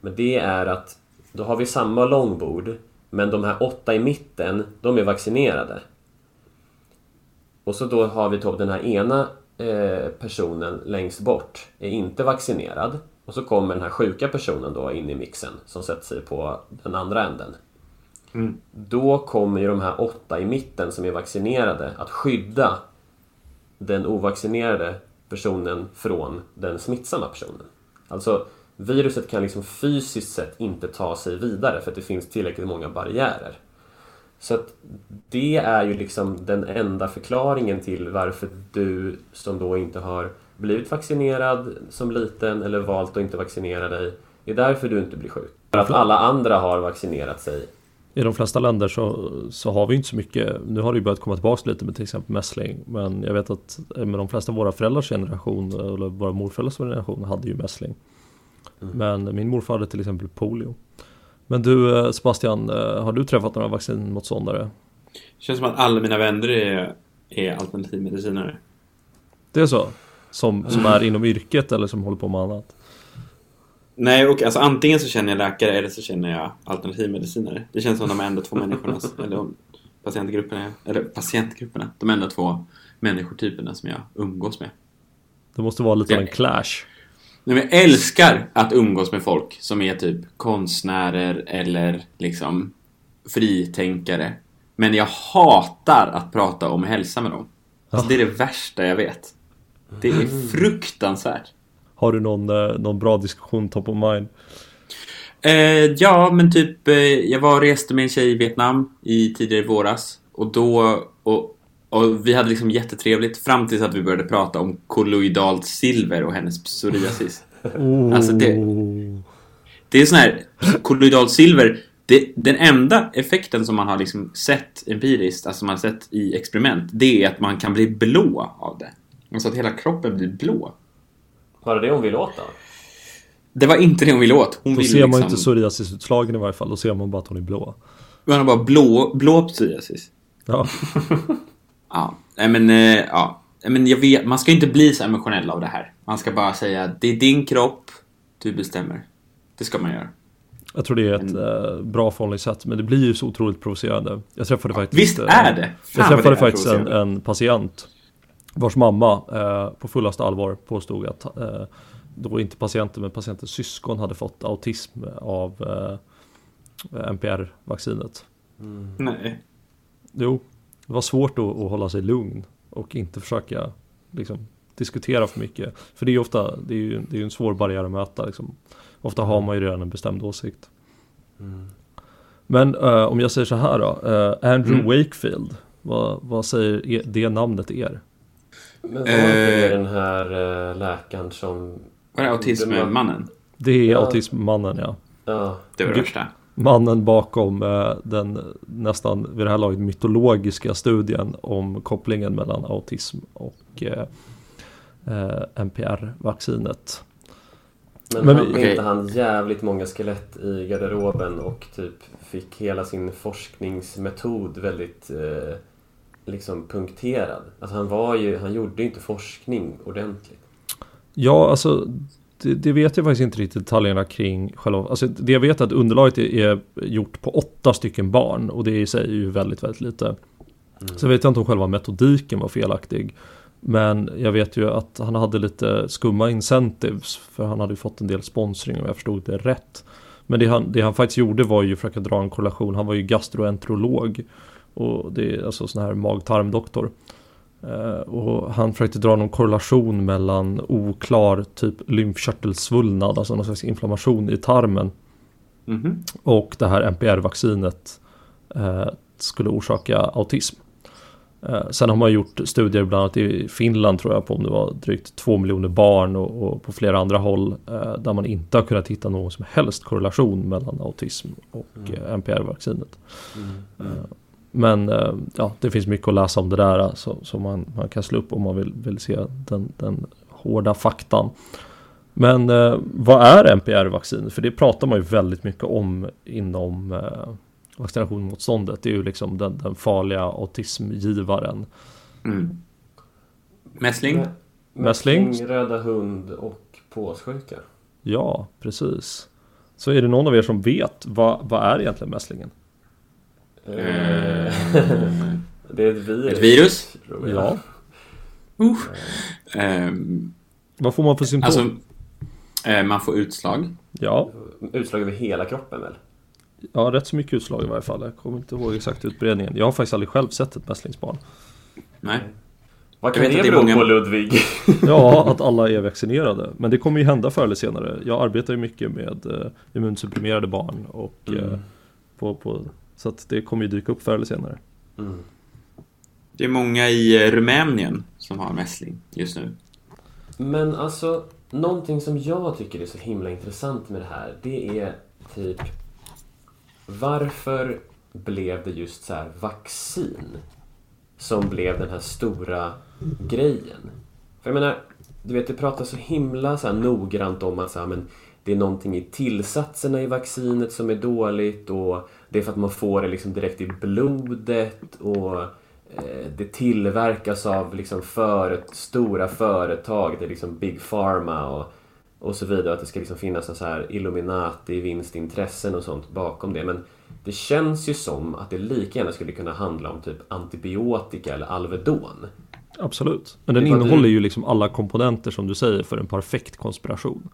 Men det är att då har vi samma långbord men de här åtta i mitten, de är vaccinerade. Och så då har vi den här ena eh, personen längst bort är inte vaccinerad. Och så kommer den här sjuka personen då in i mixen som sätter sig på den andra änden. Mm. Då kommer ju de här åtta i mitten som är vaccinerade att skydda den ovaccinerade personen från den smittsamma personen. Alltså viruset kan liksom fysiskt sett inte ta sig vidare för att det finns tillräckligt många barriärer. Så att det är ju liksom den enda förklaringen till varför du som då inte har blivit vaccinerad som liten eller valt att inte vaccinera dig. Det är därför du inte blir sjuk. För att alla andra har vaccinerat sig. I de flesta länder så, så har vi inte så mycket, nu har det ju börjat komma tillbaka lite med till exempel mässling. Men jag vet att med de flesta av våra föräldrars generation, eller våra morföräldrars generation, hade ju mässling. Men min morfar hade till exempel polio. Men du eh, Sebastian, eh, har du träffat några vaccinmotståndare? Känns som att alla mina vänner är, är alternativmedicinare. Det är så? Som, som är inom yrket eller som håller på med annat? Nej, och alltså antingen så känner jag läkare eller så känner jag alternativmedicinare. Det känns som de enda två människorna, eller patientgrupperna, eller patientgrupperna, de enda två människotyperna som jag umgås med. Det måste vara lite av en clash. Jag älskar att umgås med folk som är typ konstnärer eller liksom fritänkare. Men jag hatar att prata om hälsa med dem. Alltså, det är det värsta jag vet. Det är fruktansvärt. Har du någon, eh, någon bra diskussion top of mind? Eh, ja, men typ eh, jag var och reste med en tjej i Vietnam i tidigare våras och då och, och vi hade liksom jättetrevligt fram tills att vi började prata om kolloidalt silver och hennes psoriasis. Alltså, det- Det är sån här kolloidalt silver. Det, den enda effekten som man har liksom sett empiriskt, alltså man har sett i experiment, det är att man kan bli blå av det. Alltså att hela kroppen blir blå. Var det det hon ville åt då? Det var inte det hon ville åt. Hon Då ville ser man liksom... inte psoriasisutslagen i varje fall, då ser man bara att hon är blå. Man har bara blå, blå psoriasis. Ja, Ja, nej men, eh, ja. Men jag vet, man ska inte bli så emotionell av det här. Man ska bara säga det är din kropp, du bestämmer. Det ska man göra. jag tror det är ett eh, bra förhållningssätt, men det blir ju så otroligt provocerande. Jag träffade faktiskt... Visst eh, är det? Fan Jag träffade det faktiskt en, en patient vars mamma eh, på fullaste allvar påstod att eh, då inte patienten men patientens syskon hade fått autism av NPR-vaccinet. Nej. Jo, det var svårt då att hålla sig lugn och inte försöka liksom, diskutera för mycket. För det är ju ofta, det är ju det är ju en svår barriär att möta. Liksom. Ofta har man ju redan en bestämd åsikt. Men eh, om jag säger så här då, eh, Andrew Mm. Wakefield, vad, vad säger e- det namnet er? Men var inte det Eh. den här eh, läkaren som... Var det autismmannen? Det är Ja. autismmannen ja. Ja, Det var det värsta. Mannen bakom eh, den nästan vid det här laget mytologiska studien om kopplingen mellan autism och eh, eh, NPR-vaccinet. men, Men hade vi- okej. inte han jävligt många skelett i garderoben och typ fick hela sin forskningsmetod väldigt eh, liksom punkterad? Alltså han var ju, han gjorde ju inte forskning ordentligt. Ja, alltså det, det vet jag faktiskt inte riktigt detaljerna kring själva. Alltså det jag vet är att underlaget är, gjort på åtta stycken barn och det i sig är ju väldigt, väldigt lite. Så vet jag inte om själva metodiken var felaktig. Men jag vet ju att han hade lite skumma incentives för han hade ju fått en del sponsring om jag förstod det rätt. Men det han, det han faktiskt gjorde var ju att försöka dra en korrelation. Han var ju gastroenterolog Och det är alltså sån här mag-tarmdoktor. Och han försökte dra någon korrelation mellan oklar typ lymfkörtelsvullnad, alltså någon slags inflammation i tarmen. Mhm. Och det här NPR-vaccinet eh, skulle orsaka autism. Eh, sen har man gjort studier bland annat i Finland tror jag på om det var drygt två miljoner barn och, och på flera andra håll eh, där man inte har kunnat hitta någon som helst korrelation mellan autism och eh, NPR-vaccinet. Mm. Men eh, ja, det finns mycket att läsa om det där eh, så, så man, man kan slå upp om man vill, vill se den, den hårda faktan. Men eh, vad är NPR-vaccin? För det pratar man ju väldigt mycket om inom eh, vaccinationmotståndet. Det är ju liksom den, den farliga autismgivaren. Mm. Mässling? Mä- Mässling? Mässling, röda hund och påssjuka. Ja, precis. Så är det någon av er som vet vad, vad är egentligen mässlingen? Eh, det är ett virus. Ett virus? tror jag. Ja. Ehm, Vad får man för symptom? alltså, eh, man får utslag. ja, Utslag över hela kroppen väl? ja, rätt så mycket utslag i varje fall. Jag kommer inte ihåg exakt utbredningen. Jag har faktiskt aldrig själv sett ett mässlingsbarn. Nej. Vad kan det bero många- på Ludvig? Ja, att alla är vaccinerade. Men det kommer ju hända förr eller senare. Jag arbetar ju mycket med eh, immunsupprimerade barn. Och, eh, Mm. på, på, så att det kommer ju dyka upp förr eller senare. Mm. Det är många i eh, Rumänien som har mässling just nu. Men alltså, någonting som jag tycker är så himla intressant med det här, det är typ varför blev det just så här vaccin som blev den här stora grejen? För jag menar, du vet det pratas så himla så här noggrant om att så här, men det är någonting i tillsatserna i vaccinet som är dåligt och det är för att man får det liksom direkt i blodet och eh, det tillverkas av liksom för, stora företag, det är liksom Big Pharma och, och så vidare. Att det ska liksom finnas så här Illuminati, vinstintressen och sånt bakom det. Men det känns ju som att det lika gärna skulle kunna handla om typ antibiotika eller Alvedon. Absolut. Men den innehåller du- ju liksom alla komponenter som du säger för en perfekt konspiration.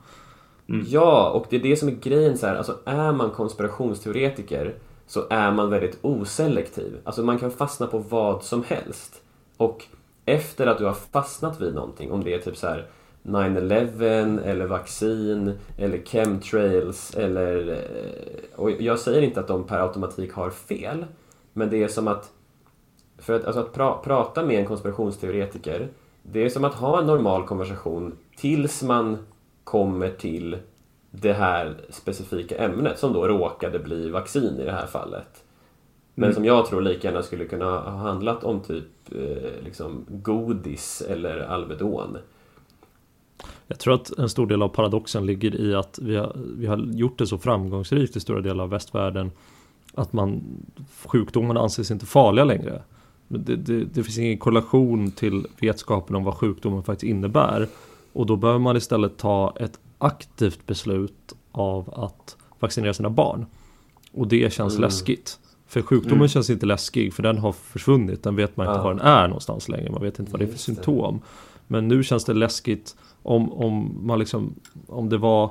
Mm. Ja, och det är det som är grejen så här. Alltså är man konspirationsteoretiker så är man väldigt oselektiv. Alltså man kan fastna på vad som helst. Och efter att du har fastnat vid någonting, om det är typ så här 9-11 eller vaccin eller chemtrails eller... Eh, och jag säger inte att de per automatik har fel, men det är som att för att, alltså att pra, prata med en konspirationsteoretiker, det är som att ha en normal konversation tills man kommer till det här specifika ämnet som då råkade bli vaccin i det här fallet. Men som jag tror lika gärna skulle kunna ha handlat om typ eh, liksom godis eller Alvedon. Jag tror att en stor del av paradoxen ligger i att vi har, vi har gjort det så framgångsrikt i stora delar av västvärlden att man sjukdomarna anses inte farliga längre. Det, det, det finns ingen korrelation till vetskapen om vad sjukdomen faktiskt innebär. Och då behöver man istället ta ett aktivt beslut av att vaccinera sina barn. Och det känns Mm. läskigt. För sjukdomen Mm. känns inte läskig för den har försvunnit. Den vet man inte Ja. var den är någonstans längre. Man vet inte vad det är för symptom. Men nu känns det läskigt om, om man liksom om det var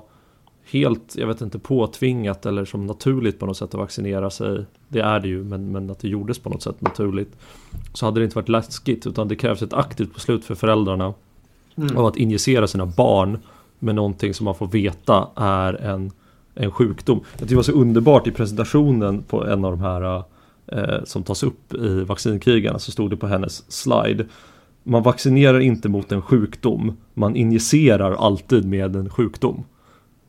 helt, jag vet inte, påtvingat eller som naturligt på något sätt att vaccinera sig. Det är det ju, men, men att det gjordes på något sätt naturligt. Så hade det inte varit läskigt, utan det krävs ett aktivt beslut för föräldrarna av att injicera sina barn med någonting som man får veta är en, en sjukdom. Jag tycker det var så underbart i presentationen på en av de här eh, som tas upp i vaccinkrigarna så stod det på hennes slide. Man vaccinerar inte mot en sjukdom, man injicerar alltid med en sjukdom.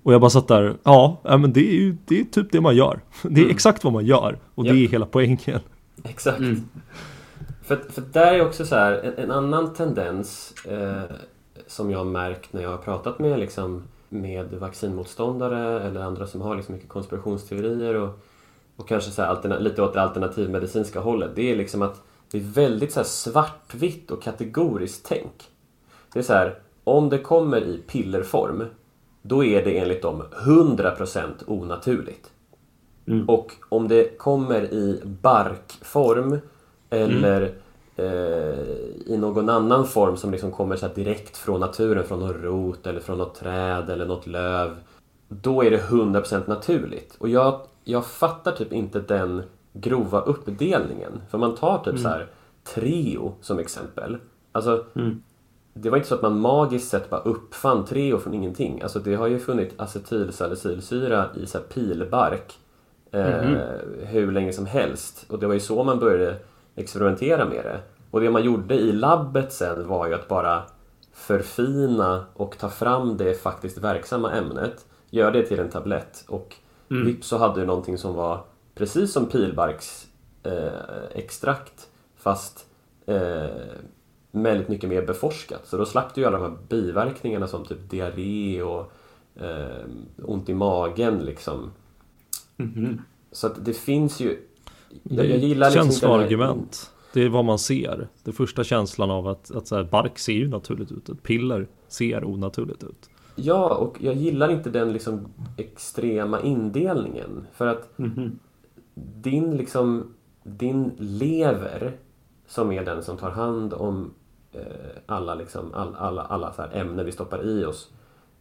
Och jag bara satt där, ja, men det är ju det är typ det man gör. Det är Mm. exakt vad man gör och det Japp. är hela poängen. Exakt. Mm. För, för där är också så här, en, en annan tendens eh, som jag har märkt när jag har pratat med, liksom, med vaccinmotståndare eller andra som har liksom mycket konspirationsteorier och, och kanske så här lite åt det alternativmedicinska hållet. Det är liksom att det är väldigt så svartvitt och kategoriskt tänk. Det är så här, om det kommer i pillerform, då är det enligt dem 100% onaturligt. Mm. Och om det kommer i barkform eller eh, i någon annan form som liksom kommer så direkt från naturen, från någon rot eller från något träd eller något löv. Då är det 100% naturligt. Och jag, jag fattar typ inte den grova uppdelningen. För man tar typ så här Treo som exempel. Alltså, Mm. det var inte så att man magiskt sett bara uppfann Treo från ingenting. Alltså det har ju funnits acetylsalicylsyra i så pilbark eh, hur länge som helst. Och det var ju så man började experimentera med det. Och det man gjorde i labbet sen var ju att bara förfina och ta fram det faktiskt verksamma ämnet, göra det till en tablett och vips så hade du någonting som var precis som pilbarks eh, extrakt fast eh, väldigt mycket mer beforskat. Så då slapp du ju alla de här biverkningarna som typ diarré och eh, ont i magen liksom. Mhm. Så att det finns ju... Det Jag, gillar liksom den känsloargument. Det är vad man ser. Det första känslan av att, att så här, bark ser ju naturligt ut. Ett piller ser onaturligt ut. Ja, och jag gillar inte den liksom extrema indelningen. För att Mhm. din liksom, din lever som är den som tar hand om eh, alla, liksom, all, alla, alla så här ämnen vi stoppar i oss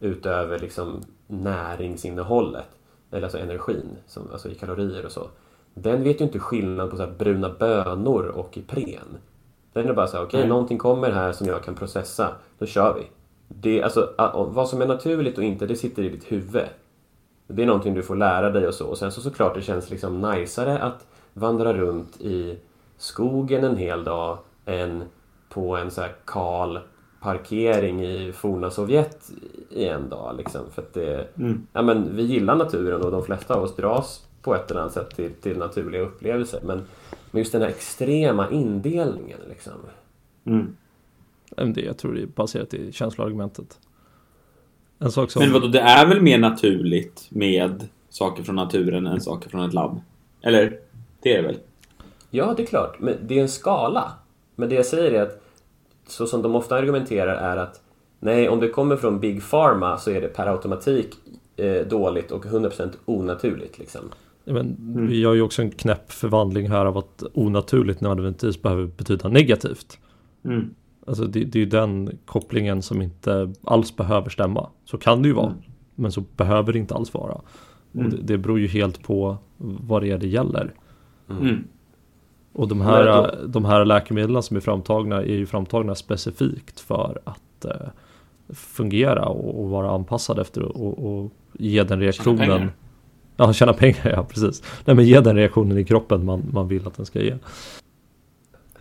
utöver liksom näringsinnehållet, eller alltså energin, som, alltså i kalorier och så. Den vet ju inte skillnad på så bruna bönor och Ipren. Den är bara så här, okej, Nej. någonting kommer här som jag kan processa, då kör vi. Det, alltså, vad som är naturligt och inte, det sitter i ditt huvud. Det är någonting du får lära dig och så. Och sen så såklart det känns liksom najsare att vandra runt i skogen en hel dag än på en så här kal parkering i forna Sovjet i en dag. Liksom. För det, Mm. ja, men vi gillar naturen och de flesta av oss dras på ett eller annat sätt till, till naturliga upplevelser. Men, men just den här extrema indelningen liksom. Mm. Men Det, jag tror det är baserat i känsloargumentet. En sak som... Men vadå, det är väl mer naturligt med saker från naturen än saker från ett labb? Eller? Det är det väl? Ja, det är klart. Men det är en skala. Men det jag säger är att så som de ofta argumenterar är att nej, om det kommer från Big Pharma så är det per automatik eh, dåligt och 100% onaturligt. Liksom. Ja, Men Vi gör ju också en knäpp förvandling här av att onaturligt nödvändigtvis behöver betyda negativt. Mm. Alltså det, det är ju den kopplingen som inte alls behöver stämma. Så kan det ju vara. Men så behöver det inte alls vara. Och det, det beror ju helt på vad det är det gäller. Mm. Och de här, de här läkemedlen som är framtagna är ju framtagna specifikt för att eh, fungera och, och vara anpassade efter och, och ge den reaktionen. Ja, tjäna pengar, ja precis. Nej men ge den reaktionen i kroppen man, man vill att den ska ge.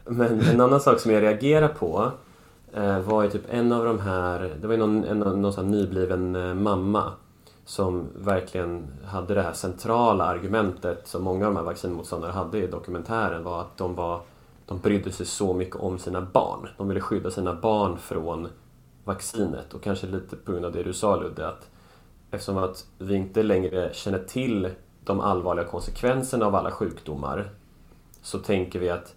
Men en annan sak som jag reagerar på eh, var ju typ en av de här, det var ju någon, en, någon sån här nybliven eh, mamma som verkligen hade det här centrala argumentet som många av de här vaccinmotståndarna hade i dokumentären var att de var de brydde sig så mycket om sina barn. De ville skydda sina barn från vaccinet och kanske lite på grund av det du sa Ludde att eftersom att vi inte längre känner till de allvarliga konsekvenserna av alla sjukdomar så tänker vi att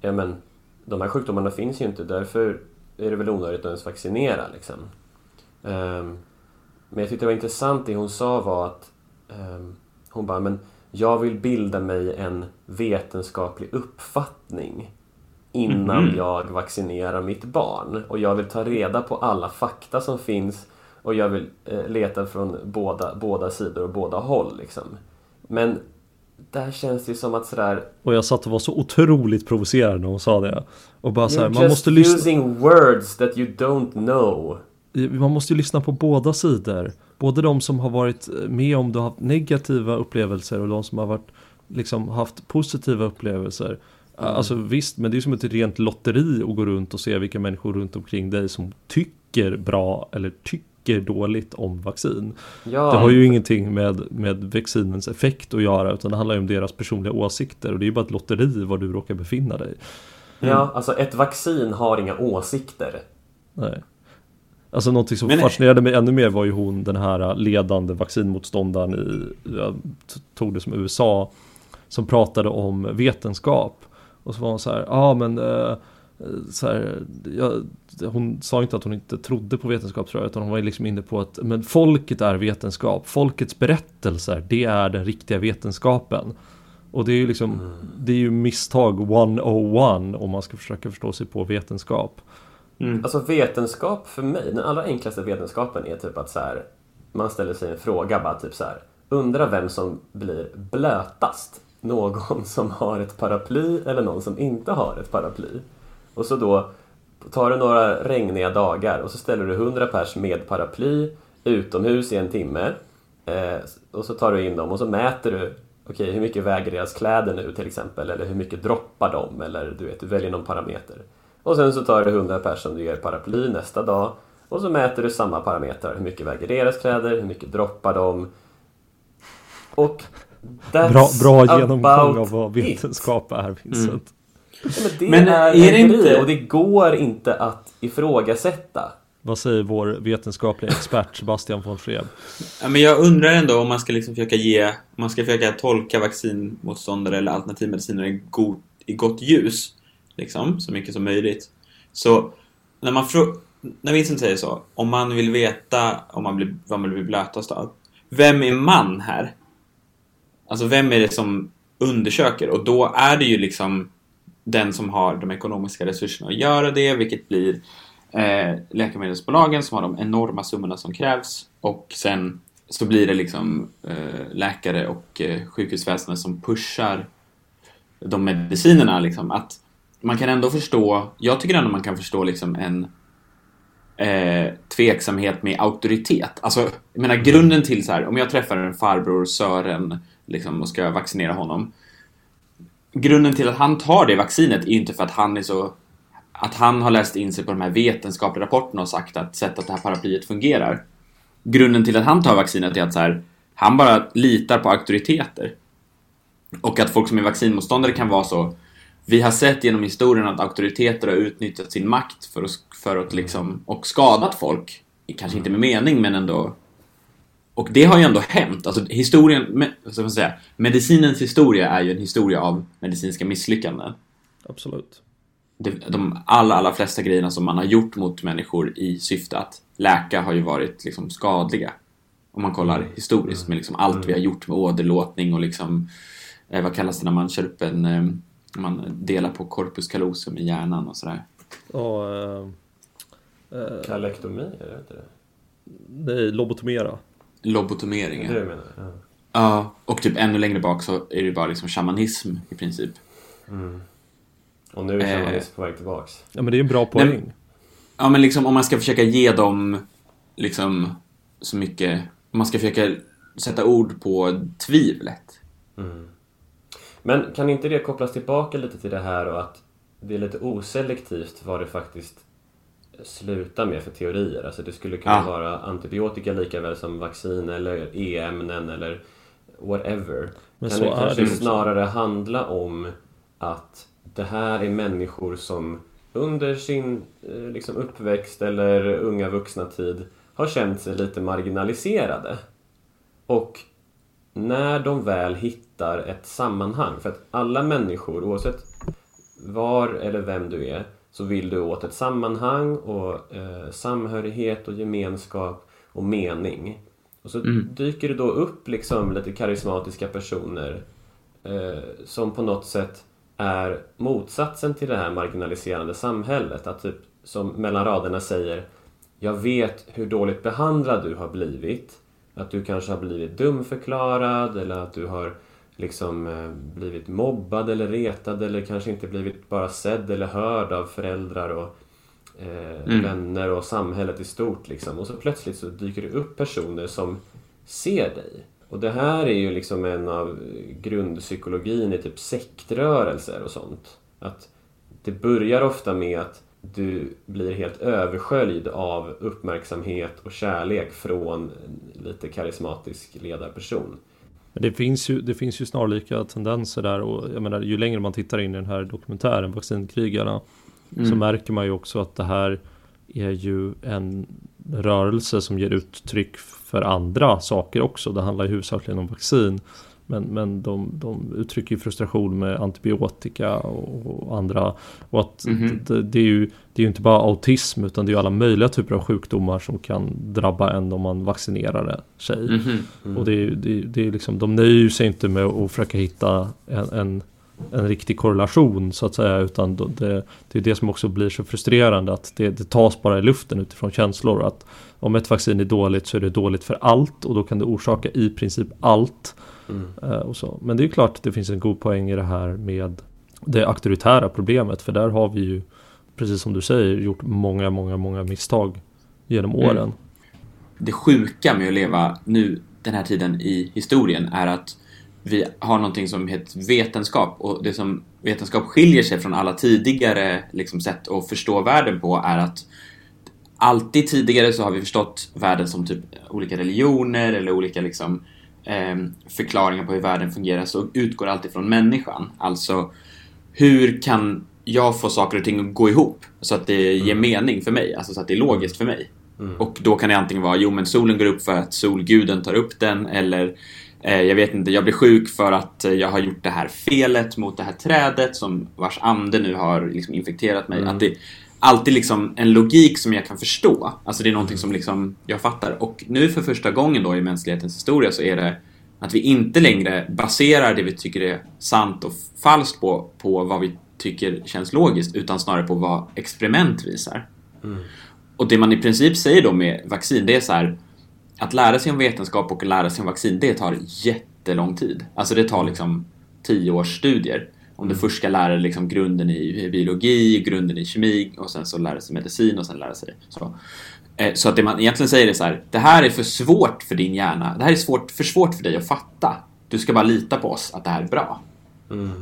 ja men de här sjukdomarna finns ju inte därför är det väl onödigt att ens vaccinera liksom. Ehm, men jag tyckte det var intressant det hon sa var att ehm, hon bara men jag vill bilda mig en vetenskaplig uppfattning innan Mhm. jag vaccinerar mitt barn och jag vill ta reda på alla fakta som finns och jag vill eh, leta från båda, båda sidor och båda håll liksom. Men där känns det ju som att sådär Och jag satt och var så otroligt provocerad när hon sa det. Och bara så här, You're man måste lyssna. using words that you don't know. Man måste ju lyssna på båda sidor. Både de som har varit med om det och haft negativa upplevelser och de som har varit, liksom, haft positiva upplevelser. Alltså visst, men det är som ett rent lotteri att gå runt och se vilka människor runt omkring dig som tycker bra eller tycker dåligt om vaccin. Ja, Det har ju ingenting med, med vaccinens effekt att göra utan det handlar ju om deras personliga åsikter och det är ju bara ett lotteri var du råkar befinna dig. ja, alltså ett vaccin har inga åsikter. Nej. Alltså någonting som Men- fascinerade mig ännu mer var ju hon den här ledande vaccinmotståndaren i, jag tog det som USA, som pratade om vetenskap. Och så var hon så här, ja ah, men eh, så här, jag, hon sa inte att hon inte trodde på vetenskap tror jag, utan hon var liksom inne på att men folket är vetenskap, folkets berättelser, det är den riktiga vetenskapen. Och det är ju liksom, det är ju misstag 101 om man ska försöka förstå sig på vetenskap. Mm. Alltså vetenskap för mig, den allra enklaste vetenskapen är typ att så här, man ställer sig en fråga bara typ så här. Undra vem som blir blötast någon som har ett paraply eller någon som inte har ett paraply. Och så då tar du några regniga dagar och så ställer du 100 pers med paraply utomhus i en timme. Eh, och så tar du in dem och så mäter du Okej, okay, hur mycket väger deras kläder nu till exempel? Eller hur mycket droppar de? Eller du vet, du väljer någon parameter. Och sen så tar du 100 pers som du ger paraply nästa dag och så mäter du samma parametrar. Hur mycket väger deras kläder? Hur mycket droppar de? Och bra, bra genomgång av vad vetenskap är, Vincent. Mm. Men det men är, är det inte... och det går inte att ifrågasätta. Vad säger vår vetenskapliga expert Sebastian von Freeb? Ja, men jag undrar ändå om man ska liksom försöka ge, om man ska försöka tolka vaccinmotståndare eller alternativmediciner i, god, i gott ljus, liksom, så mycket som möjligt. Så när man när Vincent säger så, om man vill veta om man blir, vad man blir blötast av, vem är man här? Alltså vem är det som undersöker? Och då är det ju liksom den som har de ekonomiska resurserna att göra det, vilket blir eh, läkemedelsbolagen som har de enorma summorna som krävs och sen så blir det liksom eh, läkare och eh, sjukhusväsendet som pushar de medicinerna liksom att man kan ändå förstå, jag tycker ändå man kan förstå liksom en eh, tveksamhet med auktoritet. Alltså, jag menar grunden till så här, om jag träffar en farbror Sören liksom, och ska vaccinera honom. Grunden till att han tar det vaccinet är inte för att han är så att han har läst in sig på de här vetenskapliga rapporterna och sagt att sett att det här paraplyet fungerar. Grunden till att han tar vaccinet är att så här, han bara litar på auktoriteter. Och att folk som är vaccinmotståndare kan vara så vi har sett genom historien att auktoriteter har utnyttjat sin makt för att, för att liksom, och skadat folk. Kanske inte med mening, men ändå. Och det har ju ändå hänt. Alltså historien, så man säga, medicinens historia är ju en historia av medicinska misslyckanden. Absolut. De, de alla, allra flesta grejerna som man har gjort mot människor i syfte att läka har ju varit liksom skadliga. Om man kollar historiskt med liksom allt vi har gjort med åderlåtning och liksom, eh, vad kallas det när man kör upp en eh, man delar på corpus callosum i hjärnan och sådär. Och, uh, uh, Kalektomi, är det inte det? Nej, lobotomera. Lobotomering, ja. Det är det menar. Ja. ja, och typ ännu längre bak så är det bara liksom shamanism i princip. Mm. Och nu är shamanism eh, på väg tillbaks. Ja, men det är en bra poäng. Nej, ja, men liksom om man ska försöka ge dem liksom så mycket, om man ska försöka sätta ord på tvivlet. Mm. Men kan inte det kopplas tillbaka lite till det här och att det är lite oselektivt vad det faktiskt slutar med för teorier? Alltså det skulle kunna ja. vara antibiotika lika väl som vaccin eller e-ämnen eller whatever. Men kan det kanske det snarare handla om att det här är människor som under sin eh, liksom, uppväxt eller unga vuxna tid har känt sig lite marginaliserade. Och när de väl hittar ett sammanhang, för att alla människor, oavsett var eller vem du är, så vill du åt ett sammanhang och eh, samhörighet och gemenskap och mening. Och så mm. dyker det då upp liksom lite karismatiska personer eh, som på något sätt är motsatsen till det här marginaliserande samhället. Att typ, som mellan raderna säger Jag vet hur dåligt behandlad du har blivit att du kanske har blivit dumförklarad eller att du har liksom eh, blivit mobbad eller retad eller kanske inte blivit bara sedd eller hörd av föräldrar och eh, mm. vänner och samhället i stort liksom. Och så plötsligt så dyker det upp personer som ser dig. Och det här är ju liksom en av grundpsykologin i typ sektrörelser och sånt. Att det börjar ofta med att du blir helt översköljd av uppmärksamhet och kärlek från lite karismatisk ledarperson. Det finns, ju, det finns ju snarlika tendenser där och jag menar ju längre man tittar in i den här dokumentären Vaccinkrigarna mm. så märker man ju också att det här är ju en rörelse som ger uttryck för andra saker också. Det handlar ju huvudsakligen om vaccin. Men, men de, de uttrycker frustration med antibiotika och, och andra. Och att mm -hmm. det, det, är ju, det är ju inte bara autism utan det är ju alla möjliga typer av sjukdomar som kan drabba en om man vaccinerar sig. Mm -hmm. mm. Och det det, det är liksom, de nöjer sig inte med att försöka hitta en, en en riktig korrelation så att säga utan det, det är det som också blir så frustrerande att det, det tas bara i luften utifrån känslor att om ett vaccin är dåligt så är det dåligt för allt och då kan det orsaka i princip allt Eh, och så. Men det är klart att det finns en god poäng i det här med det auktoritära problemet. För där har vi ju, precis som du säger, gjort många, många, många misstag genom Mm. åren. det sjuka med att leva nu den här tiden i historien är att vi har någonting som heter vetenskap och det som vetenskap skiljer sig från alla tidigare liksom, sätt att förstå världen på är att alltid tidigare så har vi förstått världen som typ olika religioner eller olika liksom, förklaringar på hur världen fungerar så utgår alltid från människan. Alltså hur kan jag få saker och ting att gå ihop så att det ger mening för mig, alltså så att det är logiskt för mig. Och då kan det antingen vara, jo men solen går upp för att solguden tar upp den eller eh, jag vet inte, jag blir sjuk för att jag har gjort det här felet mot det här trädet som vars ande nu har liksom infekterat mig. Att det alltid liksom en logik som jag kan förstå. Alltså det är någonting som liksom jag fattar. Och nu för första gången då i mänsklighetens historia så är det att vi inte längre baserar det vi tycker är sant och falskt på, på vad vi tycker känns logiskt utan snarare på vad experiment visar. Och det man i princip säger då med vaccin, det är så här att lära sig om vetenskap och lära sig om vaccin, det tar jättelång tid. Alltså det tar liksom tio års studier. Om du först ska lära dig liksom grunden i biologi, grunden i kemi och sen så lära sig medicin och sen lära sig så. Eh, Så att det man egentligen säger är så här, det här är för svårt för din hjärna. Det här är svårt, för svårt för dig att fatta. Du ska bara lita på oss att det här är bra.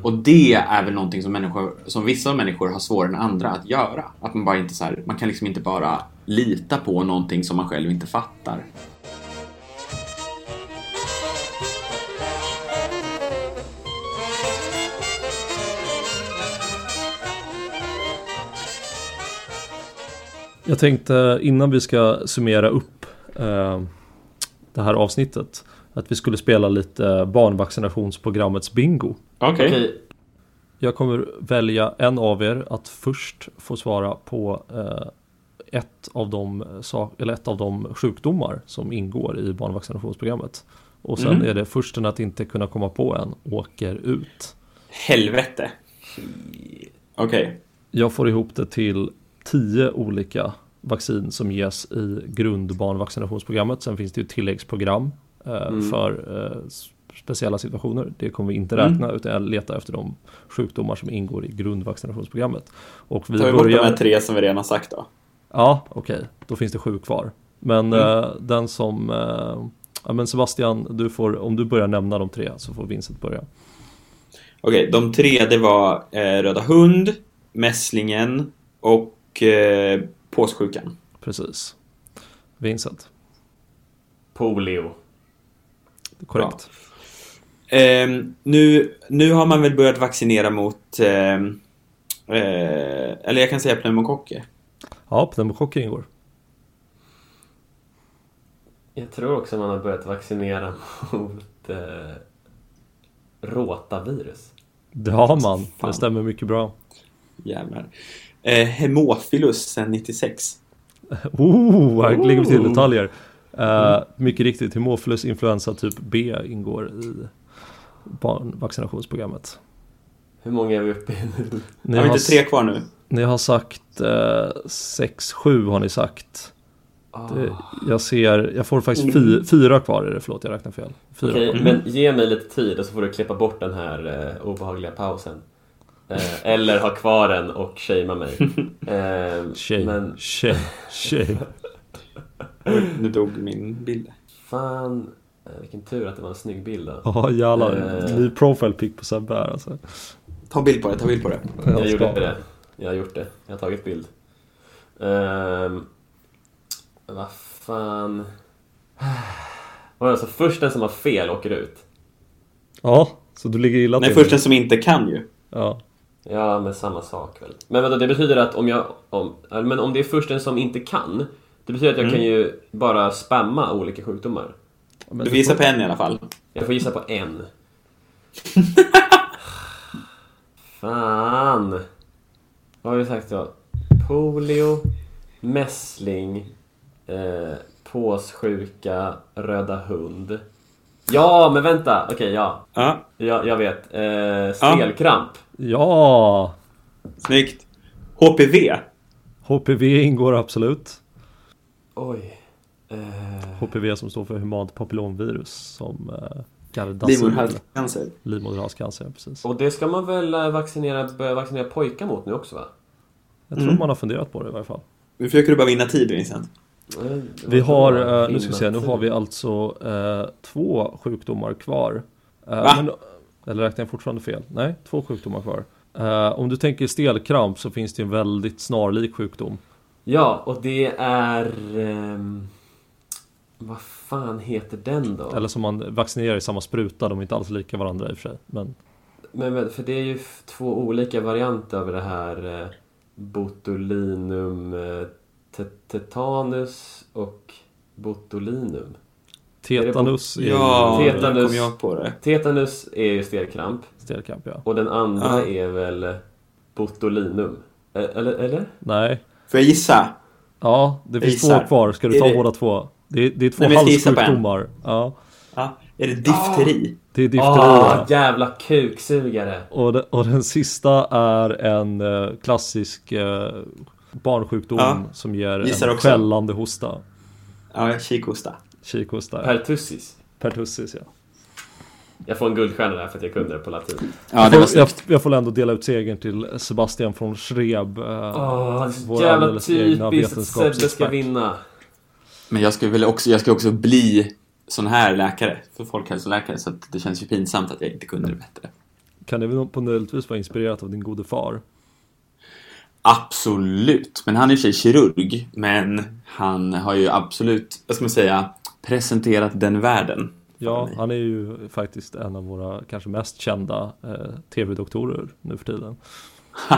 Och det är väl någonting som, människor, som vissa människor har svårare än andra att göra. Att man bara inte så här, man kan liksom inte bara lita på någonting som man själv inte fattar. Jag tänkte innan vi ska summera upp eh, det här avsnittet att vi skulle spela lite barnvaccinationsprogrammets bingo. Okej. Okej, Jag kommer välja en av er att först få svara på eh, ett, av de, sak- eller ett av de sjukdomar som ingår i barnvaccinationsprogrammet. Och sen Mm. är det försten att inte kunna komma på en åker ut. Helvete. Okej. Jag får ihop det till tio olika vaccin som ges i grundbarnvaccinationsprogrammet. Sen finns det ju tilläggsprogram eh, för eh, speciella situationer. Det kommer vi inte räkna utan jag letar efter de sjukdomar som ingår i grundvaccinationsprogrammet. Och vi vi bort de här tre som vi redan har sagt då? Ja, okej. Då finns det sju kvar. Men Mm. eh, den som... Eh, ja, men Sebastian, du får, om du börjar nämna de tre så får Vincent börja. Okej, de tre det var eh, Röda hund, Mässlingen och eh, påssjukan. Precis. Vincent, polio. korrekt. Ehm, nu, nu har man väl börjat vaccinera mot, ehm, eh, eller jag kan säga pneumokocker. Ja, pneumokocker ingår. Jag tror också man har börjat vaccinera mot eh, rotavirus. Det har man. Fan. Det stämmer mycket bra. Jävlar. Eh, hemofilus sen 96. Oh, här lägger vi till detaljer. Eh, mycket riktigt, Haemophilus influensa typ B ingår i barnvaccinationsprogrammet. Hur många är vi uppe i nu? Ni Har vi har, inte tre kvar nu? ni har sagt 6-7 har ni sagt. Ah. Det, jag ser, jag får faktiskt fy, fyra kvar är det, förlåt jag räknar fel. Fyra Okej, kvar. men ge mig lite tid och så får du klippa bort den här eh, obehagliga pausen. Eh, eller ha kvar den och shamea mig. Eh, Tjej, Men tjej, tjej. Nu dog min bild. fan, eh, vilken tur att det var en snygg bild då. Ja jävlar, Eh. ny profile pic på Sebbe här alltså. Ta bild på det, ta bild på det. Jag ska- gjorde det. Jag har gjort det. Jag har tagit bild. Um, vad fan. Var det alltså först den som har fel åker ut? Ja, så du ligger illa Nej, till. först den som inte kan ju. Ja, Ja, men samma sak väl. Men vadå, det betyder att om jag... Om, men om det är först den som inte kan. Det betyder att jag kan ju bara spamma olika sjukdomar. men Du får- på en i alla fall. Jag får gissa på en. Fan. Vad har vi sagt då? Polio, mässling, eh, påssjuka, röda hund. Ja, men vänta! Okej, ja. Ja, Jag, jag vet. Eh, stelkramp. Ja, snyggt. HPV. HPV ingår absolut. Oj. Eh, HPV som står för humant papillomvirus som eh, Gardasil. Livmoderhalscancer. Livmoderhalscancer, ja, precis. Och det ska man väl eh, vaccinera, börja vaccinera pojkar mot nu också va? Jag tror Mm. man har funderat på det i varje fall. Nu försöker du bara vinna tid Vincent. Eh, Vi har, eh, nu ska vi se, nu har vi alltså eh, två sjukdomar kvar. Eh, men, eller räknar jag fortfarande fel? Nej, två sjukdomar kvar. Eh, om du tänker stelkramp så finns det en väldigt snarlik sjukdom. Ja, och det är... ehm, vad fan heter den då? Eller som man vaccinerar i samma spruta, de är inte alls lika varandra i och för sig. Men Men, men för det är ju två olika varianter av det här eh, botulinum eh, tetanus och botulinum. tetanus är, Ja, ju Tetanus. nu kom jag på det. Tetanus är ju stelkramp stelkramp ja. och den andra Ja. är väl botulinum. Eller? eller? Nej, Får jag gissa? ja det finns två kvar. Ska du Är ta det- båda två? Det är, det är två Nej, halssjukdomar. Ja, Ja. Är det difteri? det är difteri. Åh, ja. jävla kuksugare! Och, de, och den sista är en eh, klassisk eh, barnsjukdom Ja, som ger gissar en också. skällande hosta. Ja, kikhosta. Kikhosta. Pertussis. Pertussis ja. Jag får en guldstjärna där för att jag kunde det på latin. Ja, jag, det var får, jag, snyggt. jag får ändå dela ut segern till Sebastian från Schreb. eh, Åh, det är så vår jävla typiskt att Sebbe ska vinna. Men jag ska väl också, jag ska också bli sån här läkare, för folkhälsoläkare, så att det känns ju pinsamt att jag inte kunde det bättre. Kan det väl på möjligtvis vara inspirerat av din gode far? Absolut, men han är i och för sig kirurg, men han har ju absolut, vad ska man säga, presenterat den världen. Ja, han är ju faktiskt en av våra kanske mest kända eh, tv-doktorer nu för tiden.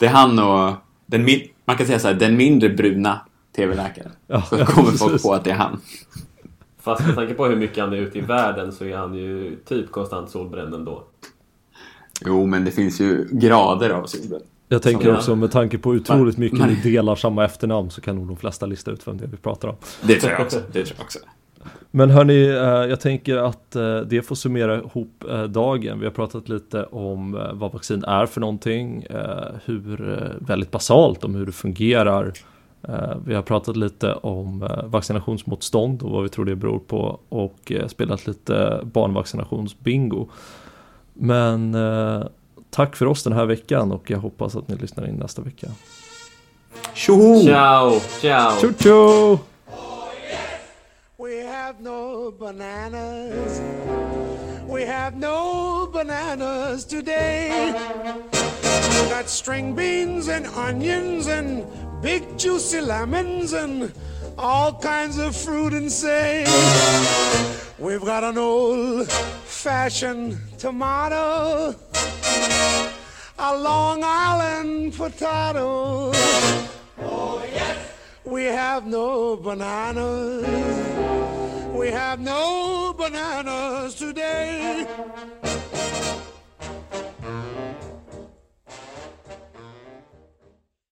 Det är han och den, min- man kan säga så här, den mindre bruna TV-läkaren. Ja, Så ja, kommer folk precis. på att det är han. Fast med tanke på hur mycket han är ute i världen så är han ju typ konstant solbränd ändå. Jo, men det finns ju grader av solbränd. Jag tänker också med tanke på otroligt mycket Man- vi delar samma efternamn så kan nog de flesta lista ut vem det är vi pratar om. Det tror jag också. Det tror jag också. Men hörni, eh, jag tänker att eh, det får summera ihop eh, dagen. Vi har pratat lite om vad vaccin är för någonting, hur, väldigt basalt om hur det fungerar. Vi har pratat lite om vaccinationsmotstånd och vad vi tror det beror på och spelat lite barnvaccinationsbingo. Men tack för oss den här veckan och jag hoppas att ni lyssnar in nästa vecka. Tjoho! Ciao, ciao! Tjo tjo! We have no bananas. We have no bananas today. We got string beans and onions and big juicy lemons and all kinds of fruit and say. We've got an old fashioned tomato, a Long Island potato. Oh, we have no bananas. We have no bananas today.